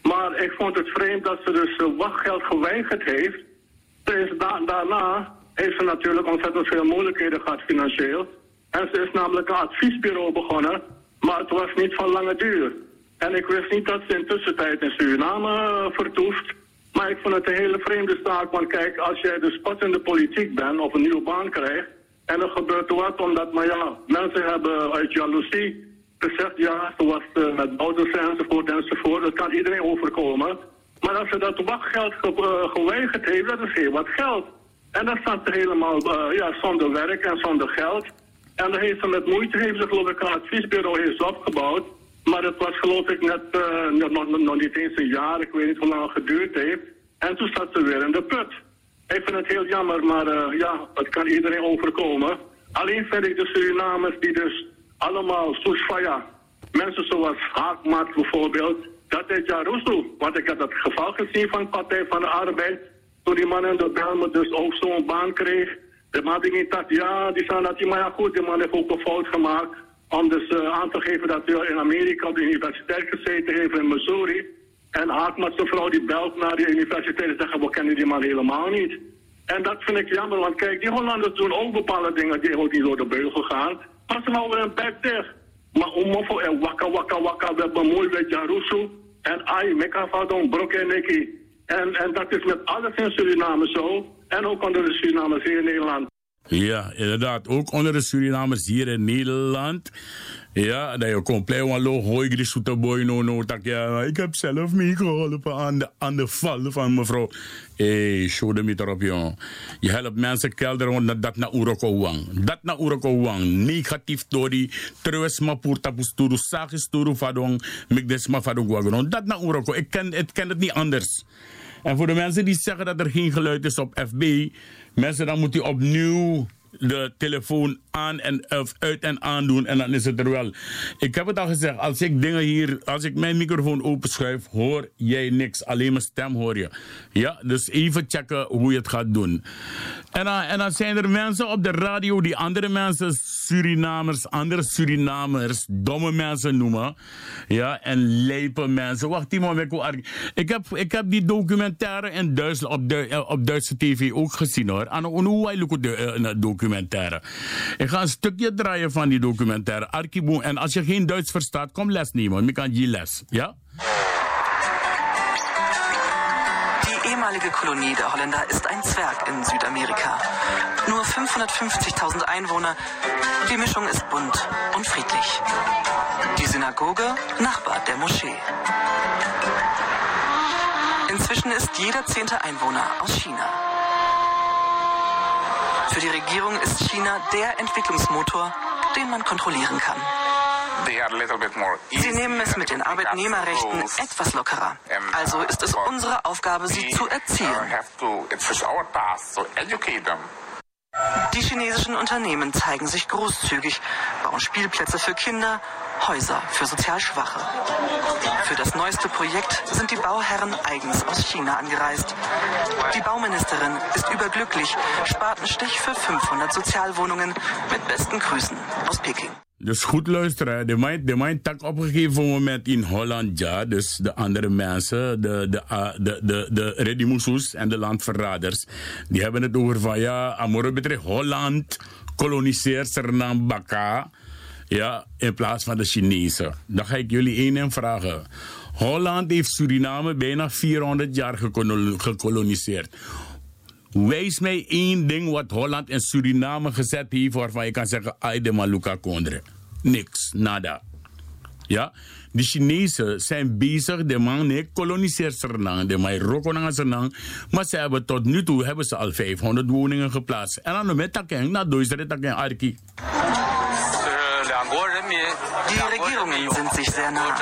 Maar ik vond het vreemd dat ze dus wachtgeld geweigerd heeft. Dus daarna heeft ze natuurlijk ontzettend veel moeilijkheden gehad financieel. En ze is namelijk een adviesbureau begonnen, maar het was niet van lange duur. En ik wist niet dat ze in tussentijd in Suriname uh, vertoeft. Maar ik vond het een hele vreemde zaak, want kijk, als jij dus pas in de politiek bent of een nieuwe baan krijgt, en er gebeurt wat, omdat, maar ja, mensen hebben uit jaloezie gezegd, ja, zoals uh, met ouders enzovoort enzovoort, dat kan iedereen overkomen. Maar als ze dat wachtgeld ge uh, geweigerd heeft, dat is heel wat geld. En dan staat ze helemaal uh, ja, zonder werk en zonder geld. En dan heeft ze met moeite, heeft ze geloof ik een adviesbureau heeft opgebouwd. Maar het was geloof ik net nog, nog niet eens een jaar, ik weet niet hoe lang het geduurd heeft. En toen zat ze weer in de put. Ik vind het heel jammer, maar ja, het kan iedereen overkomen. Alleen vind ik de Surinamers die dus allemaal Soesfaya, mensen zoals Haakmaat bijvoorbeeld, dat is Jarusu. Want ik heb dat geval gezien van Partij van de Arbeid. Toen die man in de Belme dus ook zo'n baan kreeg. De man die dacht, ja, die zei dat hij, maar ja goed, die man heeft ook een fout gemaakt. Om dus uh, aan te geven dat hij in Amerika op de universiteit gezeten heeft in Missouri. En zijn vrouw, die belt naar de universiteit en zegt, we kennen die man helemaal niet. En dat vind ik jammer, want kijk, die Hollanders doen ook bepaalde dingen die ook niet door de beugel gaan. Maar ze houden een bek dicht. Maar Omofo en wakka wakka wakka, we hebben mooi met Jarusu. En ai, mekafadon, brok en. En, en dat is met alles in Suriname zo. En ook onder de Surinamers hier in Nederland. Ja, inderdaad. Ook onder de Surinamers hier in Nederland. Ja, dat je compleet een lo gooi de boy no no tak ja. Ik heb zelf meegeholpen aan de, aan de val van mevrouw. Hé, hey, show de erop jongen. Je helpt mensen kelderen dat dat na Uroko wang. Dat na Uroko wang. Negatief door die trouwens ma purta pusturu sagis turu fadong mikdes ma fadong wagon. Dat na Uroko. Ik ken, ik ken het niet anders. En voor de mensen die zeggen dat er geen geluid is op FB, mensen dan moet u opnieuw de telefoon aan en of uit en aandoen en dan is het er wel. Ik heb het al gezegd, als ik dingen hier, als ik mijn microfoon openschuif, hoor jij niks. Alleen mijn stem hoor je. Ja, dus even checken hoe je het gaat doen. En dan, en dan zijn er mensen op de radio die andere mensen, Surinamers, andere Surinamers, domme mensen noemen. Ja, en lijpe mensen. Wacht, moment. Ik heb, ik heb die documentaire in Duitsland, op, du, op Duitse tv ook gezien hoor. Look de documentaire. Ik ga een stukje draaien van die documentaire. Arkiboom. En als je geen Duits verstaat, kom les nemen. Je kan je les. Ja? Die ehemalige Kolonie der Holländer ist ein Zwerg in Südamerika. Nur 550.000 Einwohner. Die Mischung ist bunt und friedlich. Die Synagoge Nachbar der Moschee. Inzwischen ist jeder zehnte Einwohner aus China. Für die Regierung ist China der Entwicklungsmotor, den man kontrollieren kann. Sie nehmen es mit den Arbeitnehmerrechten etwas lockerer. Also ist es unsere Aufgabe, sie zu erziehen. Die chinesischen Unternehmen zeigen sich großzügig, bauen Spielplätze für Kinder, Häuser für sozial Schwache. Für das neueste Projekt sind die Bauherren eigens aus China angereist. Die Bauministerin ist überglücklich, Spatenstich für 500 Sozialwohnungen mit besten Grüßen aus Peking. Dus goed luisteren. De mijn, de mijn tak op een moment in Holland, ja. Dus de andere mensen, de, de, de, de, de Redimusus en de landverraders, die hebben het over van ja, Amore betreft Holland koloniseert Suriname Baka. Ja, in plaats van de Chinezen. Dan ga ik jullie één en vragen. Holland heeft Suriname bijna 400 jaar gekoloniseerd. Wijs mij één ding wat Holland en Suriname gezet heeft waarvan je kan zeggen, de Maluka Kondre. Niks, nada. Ja, de Chinezen zijn bezig, de man nee, koloniseert Suriname, de man roko naar Suriname, maar ze hebben tot nu toe hebben ze al 500 woningen geplaatst. En dan met dat na Duitsland dat arki. Die Regierungen sind sich sehr nah.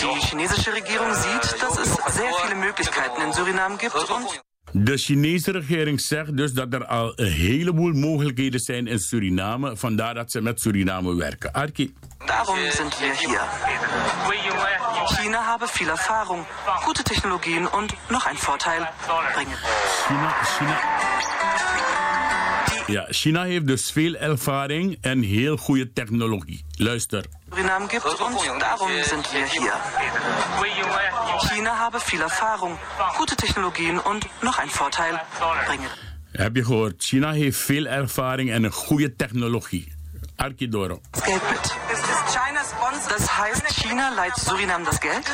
Die chinesische Regierung sieht, dass es sehr viele Möglichkeiten in Suriname gibt und de Chinese regering zegt dus dat er al een heleboel mogelijkheden zijn in Suriname. Vandaar dat ze met Suriname werken. Arki. Daarom sind wir hier. China habe viel Erfahrung, gute Technologien und noch ein Vorteil bringen. China, China. Ja, China heeft dus veel ervaring en heel goede technologie. Luister. Suriname gibt und darum sind wir hier. China habe viel Erfahrung, gute Technologien und noch ein Vorteil bringen. Heb je gehoord? China heeft veel ervaring en een goede technologie. Arkidoro. Geld mit. Das heißt, China leiht Suriname das Geld?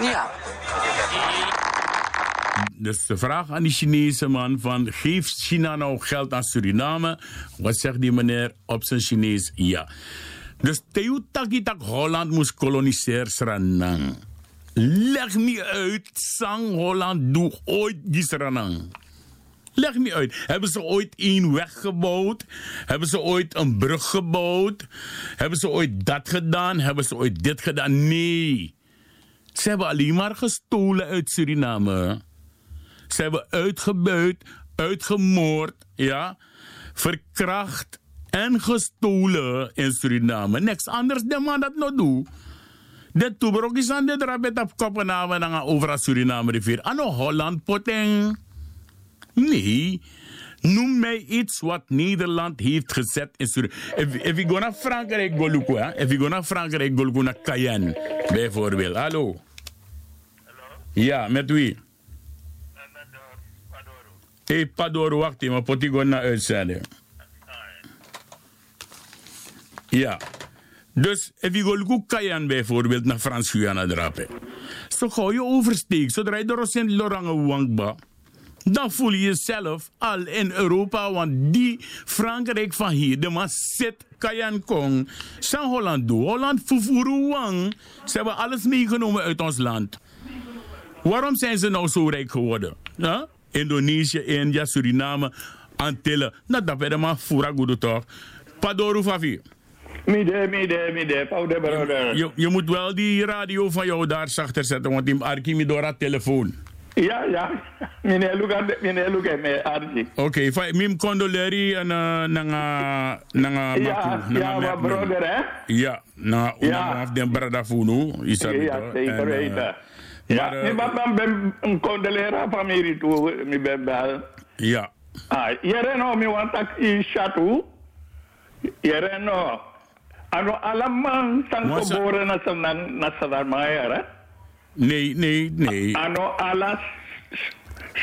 Ja. Dus de vraag aan die Chinese man van geeft China nou geld aan Suriname? Wat zegt die meneer op zijn Chinees? Ja. Dus teu taki tak Holland moest koloniseren. Leg me uit, Sang Holland doe ooit die Suriname. Leg me uit. Hebben ze ooit één weg gebouwd? Hebben ze ooit een brug gebouwd? Hebben ze ooit dat gedaan? Hebben ze ooit dit gedaan? Nee. Ze hebben alleen maar gestolen uit Suriname. Ze hebben uitgebuit, uitgemoord, ja, verkracht en gestolen in Suriname. Niks anders dan man dat nog doet. De toebrok is aan de drabet op Kopenhagen en over Suriname rivier. Ano Holland poteng. Nee. Noem mij iets wat Nederland heeft gezet in Suriname. If, je gaat naar Frankrijk, Goluko, hè? If je gaat naar Frankrijk, Goluko, naar Cayenne, bijvoorbeeld. Hallo. Hallo. Ja, met wie? Hey, Padoro, wacht even, maar ik naar. Ja. Dus, je gaat Kayan bijvoorbeeld naar Frans-Guyana drapen. Zo gauw je oversteekt, zodra je door Sint Laurent Wangba. Dan voel je jezelf al in Europa, want die Frankrijk van hier, de man zit Kayan Kong. Holland Holland Fufuru Wang. Ze hebben alles meegenomen uit ons land. Waarom zijn ze nou zo rijk geworden? Huh? Indonesië, India, Suriname, Antillen. Nou, dat ben maar fura goed toch? Padoru Favi. Midde, midde, midde, paude brother. Je, je moet wel die radio van jou daar zachter zetten, want die arki mi door telefoon. Ja, ja. Meneer Luca, meneer Luca, meneer Archie. Oké, okay, mim condoleri en uh, nanga nanga Ja, maku, ja, nanga maar brother, hè? Ja, na Ja. una af den brada funu, isabi Ja, zeker En, uh, weten. Ja, maar, ba ben een condolera familie toe, mi ben bel. Ja. Ah, jere no mi want tak i chatu. Jere no. Ano alamang sang kobore na sa nan na sa darmaya, Nee, nee, nee. Ano alas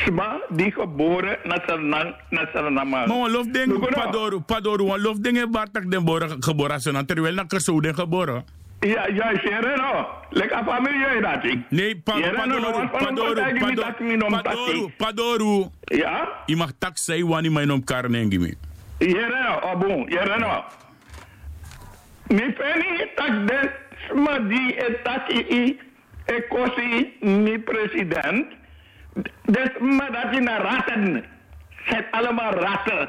sma di geboren na sa nan na sa nama. Maar lof ding padoru, padoru, lof ding e bartak den bora geboren zijn, terwijl na keso den geboren. Ja, ja, jere no. Leka familie je dat ik. Nee, pa, padoru, no, padoru, padoru, padoru, padoru. Ja? I mag tak say wani mijn om karnengi mi. Jere no, oh bon, jere no. Mi peni tak den sma di e taki i e kosi mi president. Des ma dat je na ratten. Zijn allemaal ratten.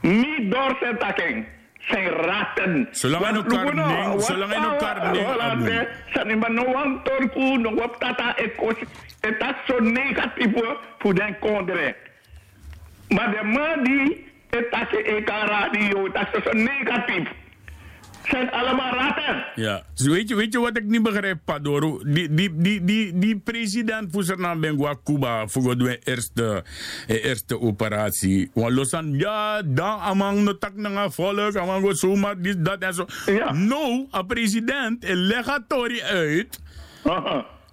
Mi door zijn. Zijn ratten. Zolang hij lukuno, neemt, wat zolang hij nou, Abu. hè, Zijn maar no one torku, no wat tata e kosi. Het is zo negatief voor den kondre. Maar de man die het is in radio, dat is zo negatief. Zijn allemaal ratten. Ja, dus weet je, weet je wat ik niet begrijp, Padoru? Die, die, die, die, die president voor zijn naam Cuba voor de eerste, eh, eerste operatie. Want losan, ja, dan amang no tak na volk, amang go zomaar, dit, dat en zo. No, een president, een legatori uit.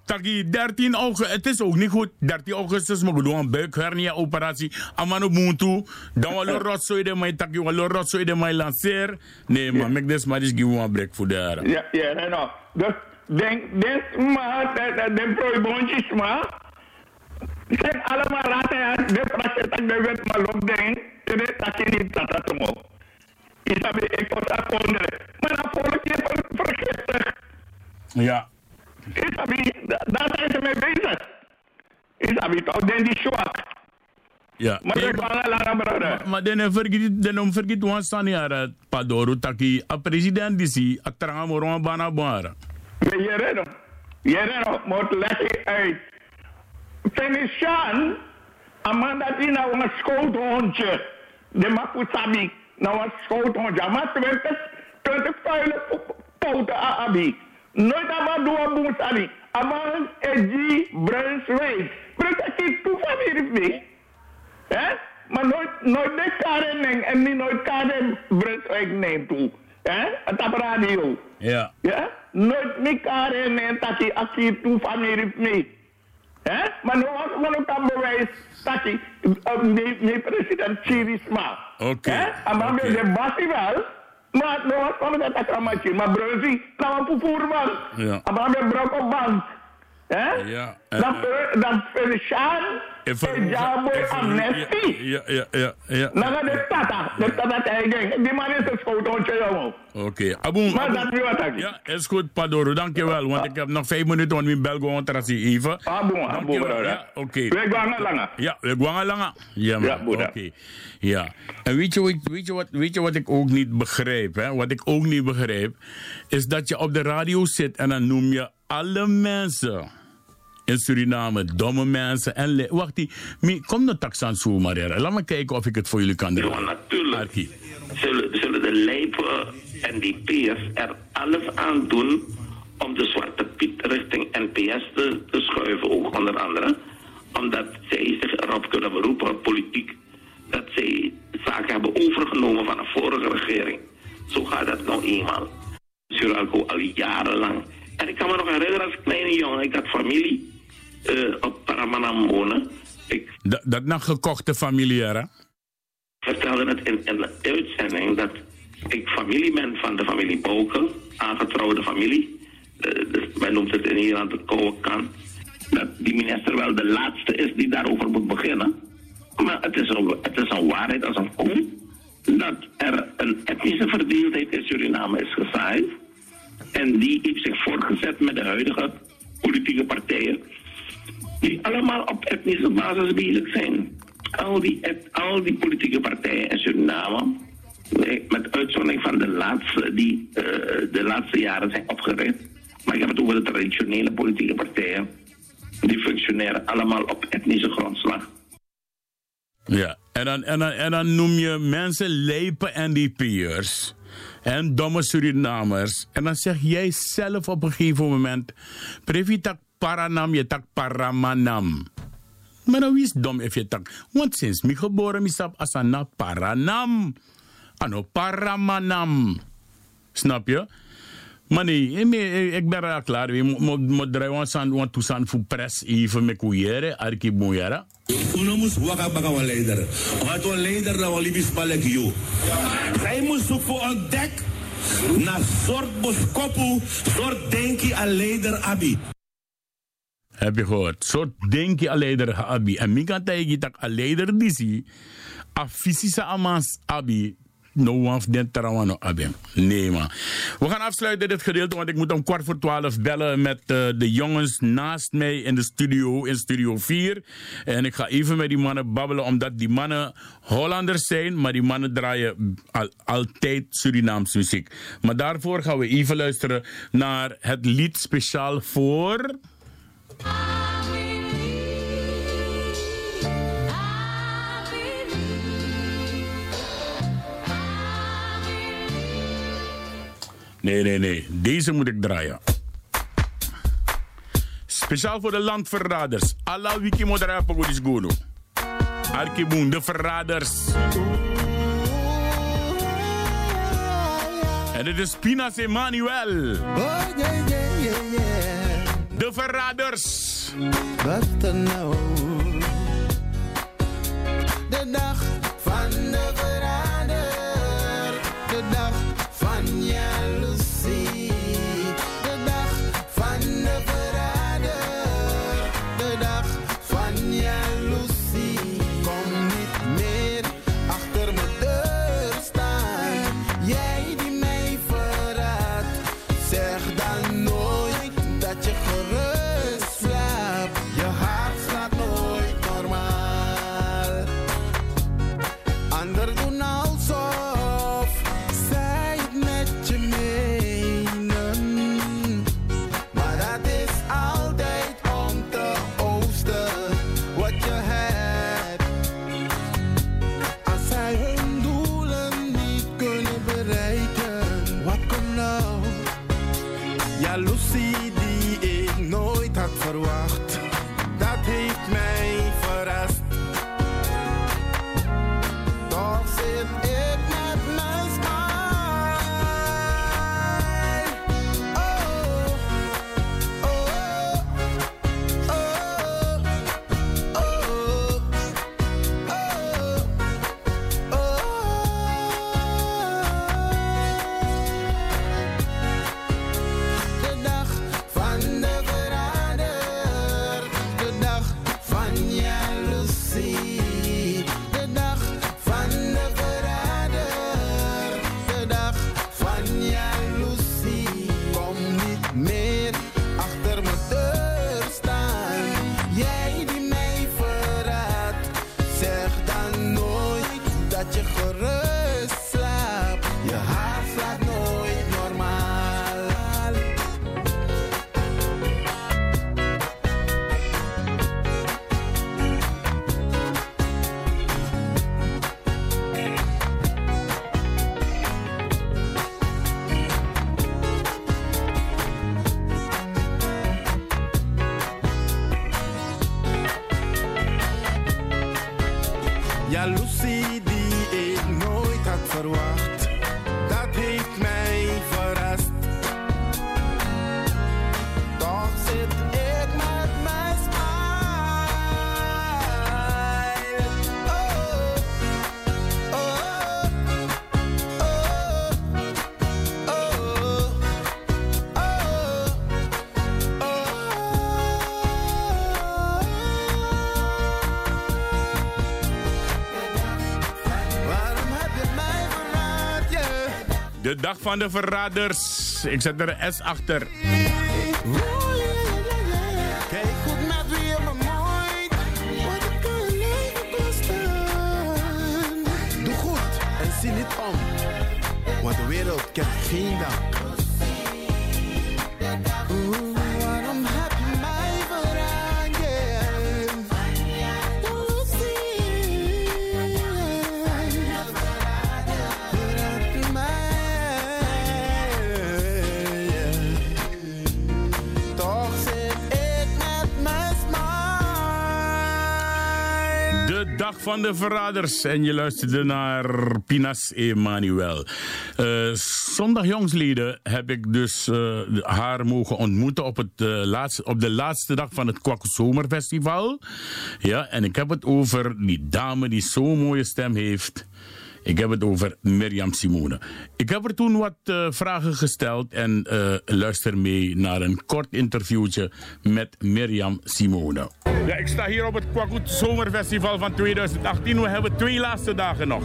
Taki 13 augustus, het is ook niet goed. 13 augustus moet doen een buikhernia operatie. Amano muntu, dan wel een rotzooi de mij taki, wel een rotzooi de mij lanceer. Nee, maar mek des maar eens give one break voor de Ja, ja, nee, no. Dus, denk, denk maar, proibondjes maar. Zijn allemaal ratten, hè. De dat de wet maar loopt, denk. Tere, je niet omhoog. Isabi, ik was daar konderen. Maar dan volg je ver- vergiftig. Ja. Isabi, da- daar zijn ze mee bezig. Isabi, toch, denk die. Ja. Maar ik langer, brother. Maar dan vergeet, vergeet wan staan hier, Padoru, taki, a president disi, a tramo ron bana bara. Maar je hem. Je hem. Moet leggen uit. Fenishan, Amanda die nou een schoothondje. De makusabi. Nou een schoothondje. Maar 20, 20 vuile poten abi. Nooit aan doen aan boemsani. Aman Eji Brunswijk. Brunswijk toe van hier niet. Hè? Maar nooit, nooit de karen neemt en niet nooit karen Brunswijk neemt toe. Hè? Het op radio. Ja. Ja? Nooit meer karen neemt dat hij als hij toe van hier niet. Hè? Maar nu was we ook aan bewijs hij uh, nee, president Chirisma. Oké. Hè? En dan ben de basie wel. Maar nu was we dat akkamatje. Maar Brunzi, kan we voor man. Ja. Dan ben brok op band. Hè? Ja. Dan dan Felician. En Jabo Amnesty. Ja, ja, ja, ja. Dan gaan de tata. De tata tegen. Die man is een schootontje, jongen. Oké, Abu. Maar dat is wat ik. Ja, is goed, Padoru, dankjewel. Want ik heb nog vijf minuten, want mijn bel gewoon tracie even. Dankjewel. brother. Ja, oké. We gaan langer. Ja, we gaan langer. Ja, man. Ja, Oké. Ja. En weet je, wat- weet, je wat, weet je wat ik ook niet begrijp? Hè? Wat ik ook niet begrijp, is dat je op de radio zit en dan noem je alle mensen in Suriname domme mensen. En wacht, die, kom naar Taxan Soe, Maria. Laat me kijken of ik het voor jullie kan doen. Ja, natuurlijk. Zullen, zullen de lijpen en die PS er alles aan doen om de Zwarte Piet richting NPS te, te schuiven, ook onder andere. Omdat zij zich erop kunnen beroepen, politiek, dat zij zaken hebben overgenomen van de vorige regering. Zo gaat dat nou eenmaal. Suralco al jarenlang. En ik kan me nog herinneren als kleine jongen, ik had familie eh, op Paramanam wonen. Ik Dat, dat naar gekochte familiair, hè? vertelde het in, in de uitzending dat ik familie ben van de familie Boken, aangetrouwde familie. Eh, dus wij noemen het in Nederland de koude kan. Dat die minister wel de laatste is die daarover moet beginnen. Maar het is een, het is een waarheid als een koe dat er een etnische verdeeldheid in Suriname is gezaaid. En die heeft zich voortgezet met de huidige politieke partijen. Die allemaal op etnische basis bezig zijn. Al die, al die politieke partijen in Suriname, met uitzondering van de laatste, die eh, de laatste jaren zijn opgericht. Maar ik heb het over de traditionele politieke partijen. die functioneren allemaal op etnische grondslag. Ja, en dan, en dan, en dan noem je mensen lijpe NDP'ers en domme Surinamers. En dan zeg jij zelf op een gegeven moment: Previ tak paranam, je tak paramanam. Maar nou is dom if je tak. Want sinds mi geboren mi stap asana paranam. Ano paramanam. Snap je? Maar nee, ik ben er klaar. We moeten draaien want toestand voor pres even met koeieren, arki. Uno moest waka baka een leider. Wat een leider dat we liefst spalek you. Zij moest zoeken voor een dek. Na soort boskopu, soort denki a leider abi. Heb je gehoord? Soort denki a leider abi. En mi kan tegen dat a leider disi. A fysische amans abi no one of den tarawano abem. Nee man. We gaan afsluiten dit gedeelte, want ik moet om kwart voor twaalf bellen met uh, de jongens naast mij in de studio, in studio 4. En ik ga even met die mannen babbelen, omdat die mannen Hollanders zijn, maar die mannen draaien al, altijd Surinaams muziek. Maar daarvoor gaan we even luisteren naar het lied speciaal voor... Nee, nee, nee. Deze moet ik draaien. Speciaal voor de landverraders. Allah wiki modera pogodis gono. Arkiboen, de verraders. En dit is Pinas yeah. De verraders. Wat nou? De dag van de verrader. Dag van de verraders. Ik zet er een S achter. Van de Verraders. En je luisterde naar Pinas Emanuel. Uh, zondag jongsleden heb ik dus uh, haar mogen ontmoeten op, het, uh, laatste, op de laatste dag van het Kwaku Zomerfestival. Ja, en ik heb het over die dame die zo'n mooie stem heeft. Ik heb het over Mirjam Simone. Ik heb er toen wat uh, vragen gesteld en uh, luister mee naar een kort interviewtje met Mirjam Simone. Ja, ik sta hier op het Kwakut Zomerfestival van 2018. We hebben twee laatste dagen nog.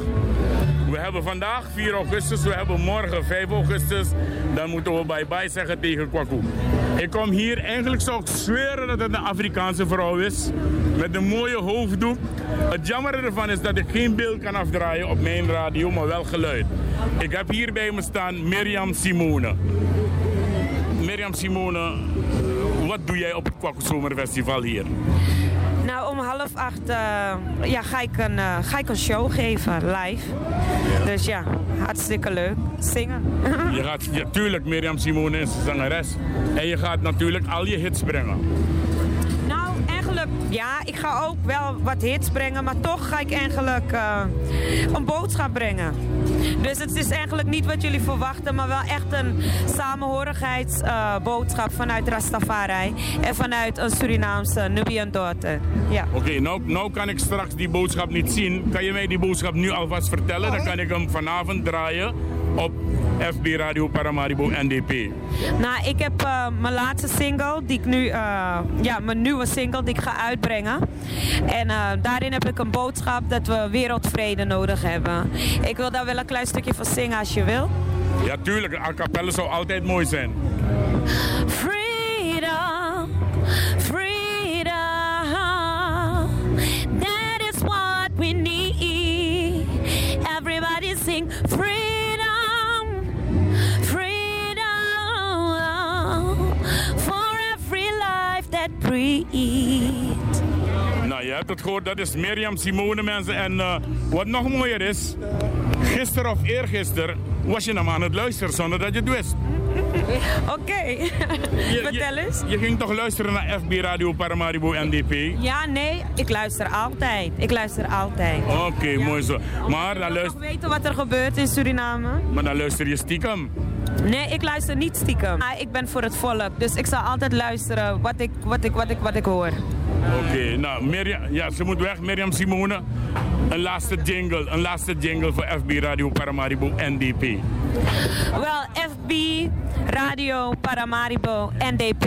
We hebben vandaag 4 augustus, we hebben morgen 5 augustus. Dan moeten we bye-bye zeggen tegen Kwaku. Ik kom hier, eigenlijk zou ik zweren dat het een Afrikaanse vrouw is. Met een mooie hoofddoek. Het jammer ervan is dat ik geen beeld kan afdraaien op mijn radio, maar wel geluid. Ik heb hier bij me staan Mirjam Simone. Mirjam Simone, wat doe jij op het Kwaku Zomerfestival hier? Om half acht uh, ja, ga, ik een, uh, ga ik een show geven, live. Dus ja, hartstikke leuk. Zingen. je gaat, ja, tuurlijk, Mirjam Simone is zangeres. En je gaat natuurlijk al je hits brengen. Ja, ik ga ook wel wat hits brengen. Maar toch ga ik eigenlijk uh, een boodschap brengen. Dus het is eigenlijk niet wat jullie verwachten, maar wel echt een samenhorigheidsboodschap uh, vanuit Rastafari en vanuit een Surinaamse Nubian daughter. Ja. Oké, okay, nou, nou kan ik straks die boodschap niet zien. Kan je mij die boodschap nu alvast vertellen? Dan kan ik hem vanavond draaien op FB Radio Paramaribo NDP. Nou, ik heb uh, mijn laatste single, die ik nu, uh, ja, mijn nieuwe single die ik ga uitbrengen. En uh, daarin heb ik een boodschap dat we wereldvrede nodig hebben. Ik wil daar wel een klein stukje van zingen als je wil. Ja, tuurlijk. A cappella zou altijd mooi zijn. Nou, je hebt het gehoord, dat is Mirjam Simone, mensen. En uh, wat nog mooier is, gisteren of eergisteren was je hem aan het luisteren zonder dat je het wist. Oké, okay. vertel eens. Je, ging toch luisteren naar FB Radio Paramaribo NDP? Ja, nee, ik luister altijd. Ik luister altijd. Oké, okay, ja. mooi zo. Maar dan luister... weten wat er gebeurt in Suriname. Maar dan luister je stiekem. Nee, ik luister niet stiekem. Ik ben voor het volk, dus ik zal altijd luisteren wat ik, wat ik, wat ik, wat ik hoor. Oké, okay, nou, Mirjam, ja, ze moet weg, Mirjam Simone. Een laatste jingle, een laatste jingle voor FB Radio Paramaribo NDP. Wel, FB Radio Paramaribo NDP.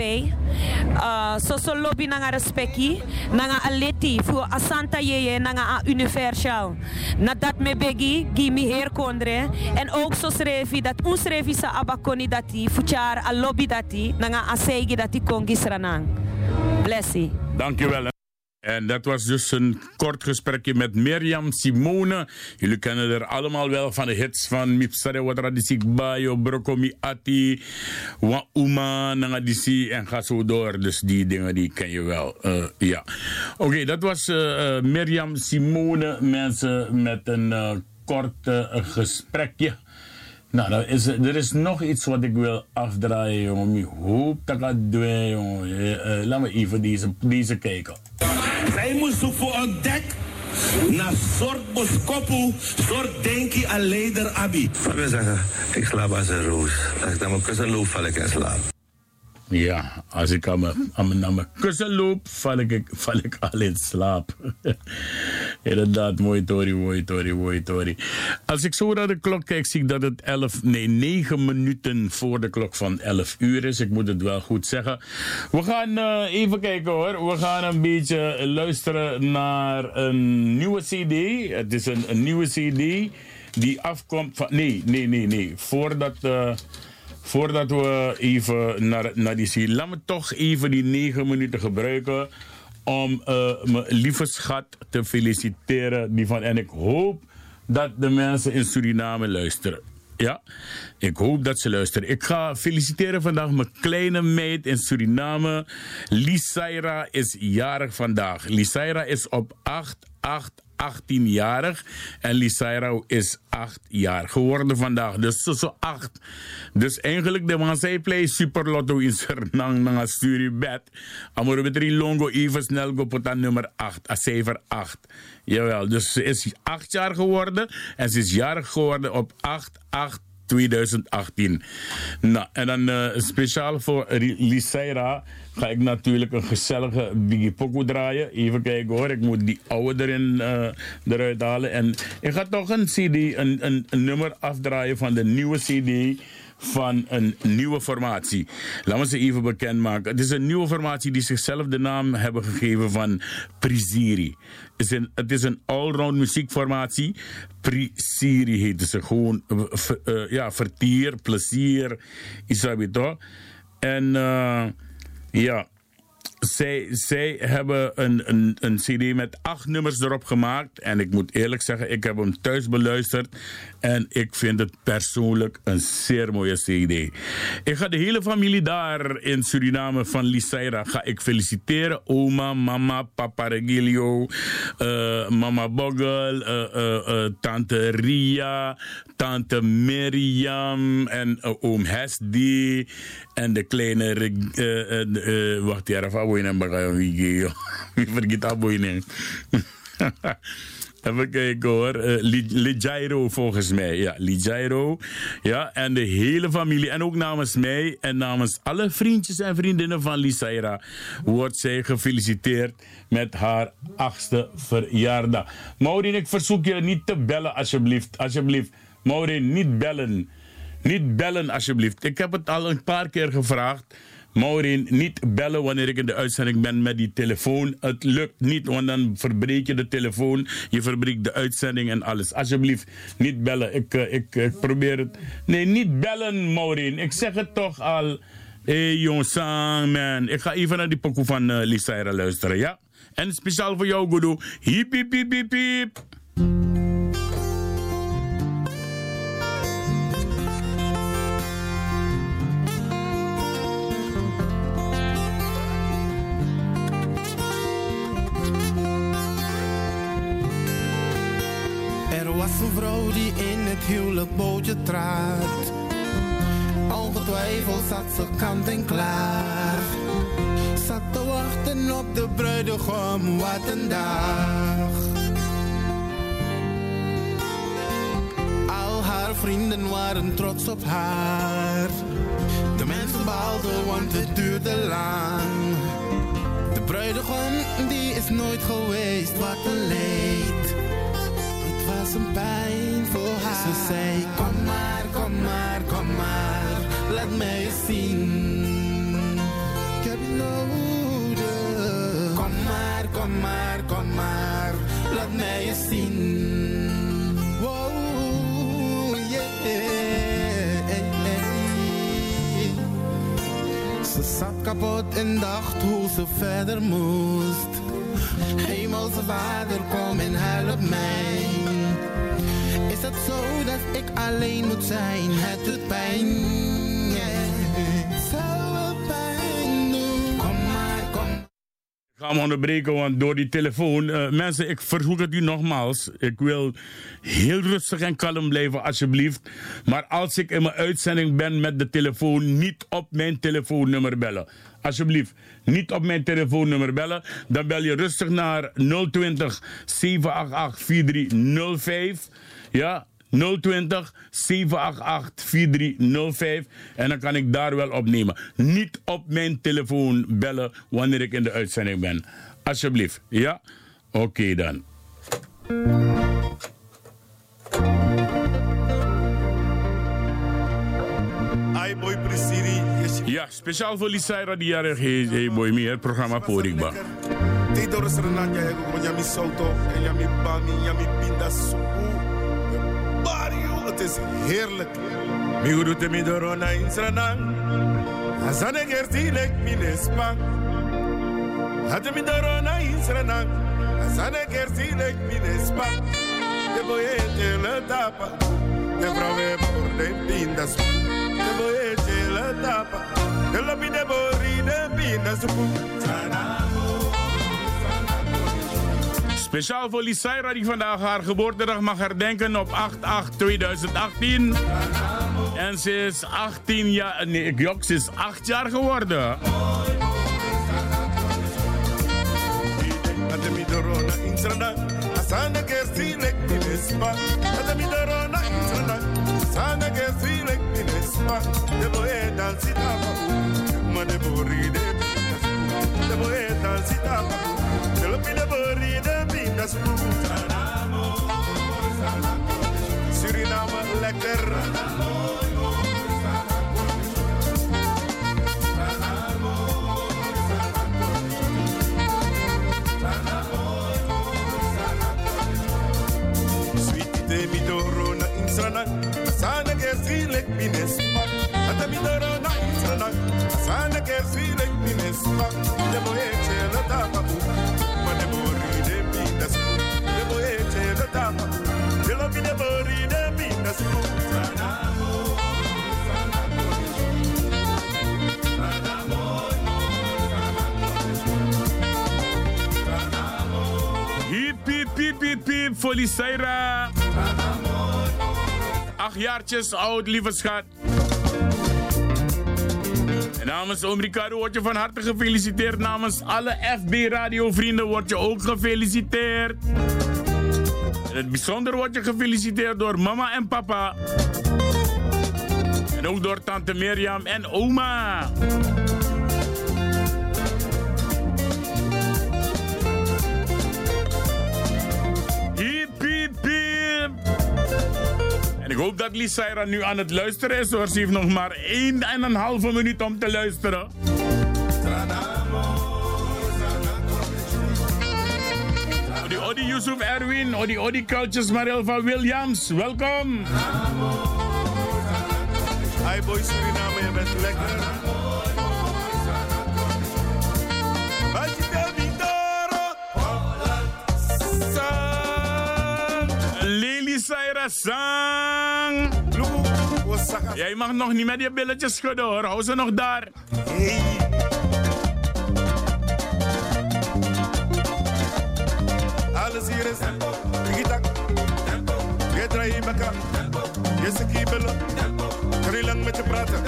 Uh, so so lobby nanga respecti, nanga aleti voor asanta yeye nanga universal. Na dat me begi, gimi heer kondre. En ook so srevi dat ons revi sa abakoni dati, fuchar a lobby dati, nanga a segi dati kongis ranang. Blessie. Dankjewel. En dat was dus een kort gesprekje met Mirjam Simone. Jullie kennen er allemaal wel van de hits van Mipsare Wadradisik Bayo, Brokomi Ati, Wa Uma, Nangadisi en ga zo door. Dus die dingen die ken je wel. Uh, ja. Oké, dat was uh, uh, Mirjam Simone, mensen met een kort gesprekje. Nou, er is, er is nog iets wat ik wil afdraaien, jongen. Ik hoop dat ik dat doe, jongen. Uh, laten we even deze, deze kijken. Zij moest voor een dek naar soort boskopu, soort denki aan leider abi. Wat wil zeggen, ik slaap als een roos. Als ik naar mijn kussen loop, val ik in slaap. Ja, als ik aan mijn, mijn kussen loop, val ik, val ik al in slaap. Inderdaad, mooi Tori, mooi Tori, mooi Tori. Als ik zo naar de klok kijk, zie ik dat het 11, nee, 9 minuten voor de klok van 11 uur is. Ik moet het wel goed zeggen. We gaan uh, even kijken hoor. We gaan een beetje luisteren naar een nieuwe CD. Het is een, een nieuwe CD die afkomt van. Nee, nee, nee, nee. Voordat. Uh, Voordat we even naar, naar die zie, laat me toch even die negen minuten gebruiken om uh, mijn lieve schat te feliciteren. Die van, en ik hoop dat de mensen in Suriname luisteren. Ja, ik hoop dat ze luisteren. Ik ga feliciteren vandaag mijn kleine meid in Suriname. Lisaira is jarig vandaag. Lisaira is op 8, 8, 18-jarig. En Lisaira is 8 jaar geworden vandaag. Dus zo 8. Dus eigenlijk de man zei play super lotto in Sernang na stuur bed. Amor betri longo even snel go nummer 8. A cijfer 8. Jawel, dus ze is 8 jaar geworden. En ze is jarig geworden op 8 8 2018. Nou, en dan uh, speciaal voor Lisaira ga ik natuurlijk een gezellige Biggie Poco draaien. Even kijken hoor, ik moet die oude erin, uh, eruit halen. En ik ga toch een CD, een, nummer afdraaien van de nieuwe CD van een nieuwe formatie. Laten we ze even bekendmaken. Het is een nieuwe formatie die zichzelf de naam hebben gegeven van Prisiri. Het is een, een allround muziekformatie. Prisiri heet ze gewoon. Uh, ja, vertier, plezier, isabito. En ja, zij, hebben een, een, een CD met acht nummers erop gemaakt. En ik moet eerlijk zeggen, ik heb hem thuis beluisterd. En ik vind het persoonlijk een zeer mooie CD. Ik ga de hele familie daar in Suriname van Lisaira ga ik feliciteren. Oma, mama, papa Regilio, uh, mama Bogel, uh, uh, tante Ria, tante Miriam en oom Hesdi. En de kleine, wacht even, wigi. Wie vergeet dat boinen. Even kijken hoor. Uh, Lijairo volgens mij. Ja, Lijairo. Ja, en de hele familie. En ook namens mij en namens alle vriendjes en vriendinnen van Lisaira wordt zij gefeliciteerd met haar achtste verjaardag. Maureen, ik verzoek je niet te bellen alsjeblieft. Alsjeblieft. Maureen, niet bellen. Niet bellen alsjeblieft. Ik heb het al een paar keer gevraagd. Maureen, niet bellen wanneer ik in de uitzending ben met die telefoon. Het lukt niet, want dan verbreek je de telefoon. Je verbreekt de uitzending en alles. Alsjeblieft, niet bellen. Ik, uh, ik, ik probeer het. Nee, niet bellen, Maureen. Ik zeg het toch al. Hé, hey, jong man. Ik ga even naar die pokoe van uh, Lisaira luisteren, ja? En speciaal voor jou. Hiep, hiep, hiep, hiep, hiep. Trad. Ongetwijfeld zat ze kant en klaar. Zat te wachten op de bruidegom, wat een dag. Al haar vrienden waren trots op haar. De mensen baalden, want het duurde lang. De bruidegom, die is nooit geweest, wat een leed was een pijn voor haar. Ze zei, kom maar, kom maar, kom maar, laat mij eens zien. Ik heb je nodig. Kom maar, kom maar, kom maar, laat mij eens zien. Wow, yeah. Ze zat kapot en dacht hoe ze verder moest. Hemelse vader, kom en help mij. Het zo dat ik alleen moet zijn? Het pijn. Zou pijn doen. Kom maar, kom. Ik ga hem onderbreken, want door die telefoon. Uh, mensen, ik verzoek het u nogmaals. Ik wil heel rustig en kalm blijven, alsjeblieft. Maar als ik in mijn uitzending ben met de telefoon, niet op mijn telefoonnummer bellen. Alsjeblieft, niet op mijn telefoonnummer bellen. Dan bel je rustig naar 020 788 4305. Ja, 020 788 4305. En dan kan ik daar wel opnemen. Niet op mijn telefoon bellen wanneer ik in de uitzending ben. Alsjeblieft, ja? Oké okay dan. Ai boy Prisiri. Ja, speciaal voor Lisaira die jarig is. Hey boy, meer programma Porikba. Tidor Srenanya, Yami Soto, Yami Bami, Yami Pinda Supu. Barrio, het is heerlijk. Mi gudu te mi dorona in Srenang. Azane gerti lek mi nespa. Hade mi dorona in Srenang. Azane gerti lek mi nespa. De boye te le tapa. De brave por de pinda supu. De boye te le tapa. De lobi de bori de pinda supu. Speciaal voor Lisaira die vandaag haar geboortedag mag herdenken op 8-8-2018. En ze is 18 jaar, nee, ik jok, ze is 8 jaar geworden. Debo e dansita debo e dansita papu, debo mi debo bindas Suriname lekker. Sweetie mi doro na insana, sana ke silek minespa. Ata mi doro na insana, sana ke silek minespa. Debo e chela tapa hip, hip, hip voor Lisaira. Acht jaartjes oud, lieve schat. En namens Oom Ricardo word je van harte gefeliciteerd. Namens alle FB-radiovrienden word je ook gefeliciteerd. In het bijzonder word je gefeliciteerd door mama en papa. En ook door tante Mirjam en oma. En ik hoop dat Lisaira nu aan het luisteren is hoor. Ze heeft nog maar één en een halve minuut om te luisteren. Odi Yusuf Erwin, Odi Odi Cultures Marilva Williams, welkom. Hi boy Suriname, je bent lekker. Lily Saira Sang. Jij mag nog niet met je billetjes schudden hoor. Hou ze nog daar. Alles hier is Tigitak, je draai je baka, je saki bellen, kan je lang met je praten.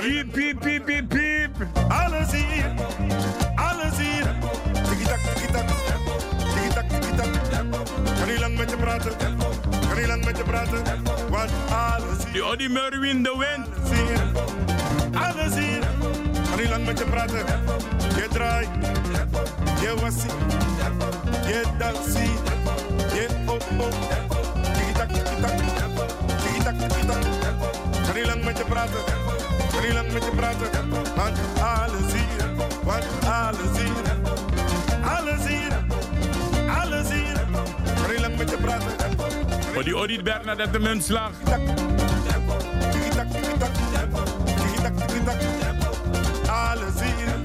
Piep, piep, piep, piep, piep. Alles hier, alles hier. Tigitak, tigitak, tigitak, tigitak. Kan je lang met je praten, kan je lang met je praten, want alles hier. Die Odi Merwin, de wind. Alles hier, alles hier. Kan je lang met je praten, je draai, je wassie, je dansie, je op op. Tigitak, tigitak, tigitak, tigitak. Kan je lang met je praten, kan je lang met je praten, want alles hier, want alles hier, alles hier, alles hier. Kan je lang met je praten. Odi Odi Bernadette Muntslag. Tigitak, tigitak, tigitak, tigitak. Alles hier,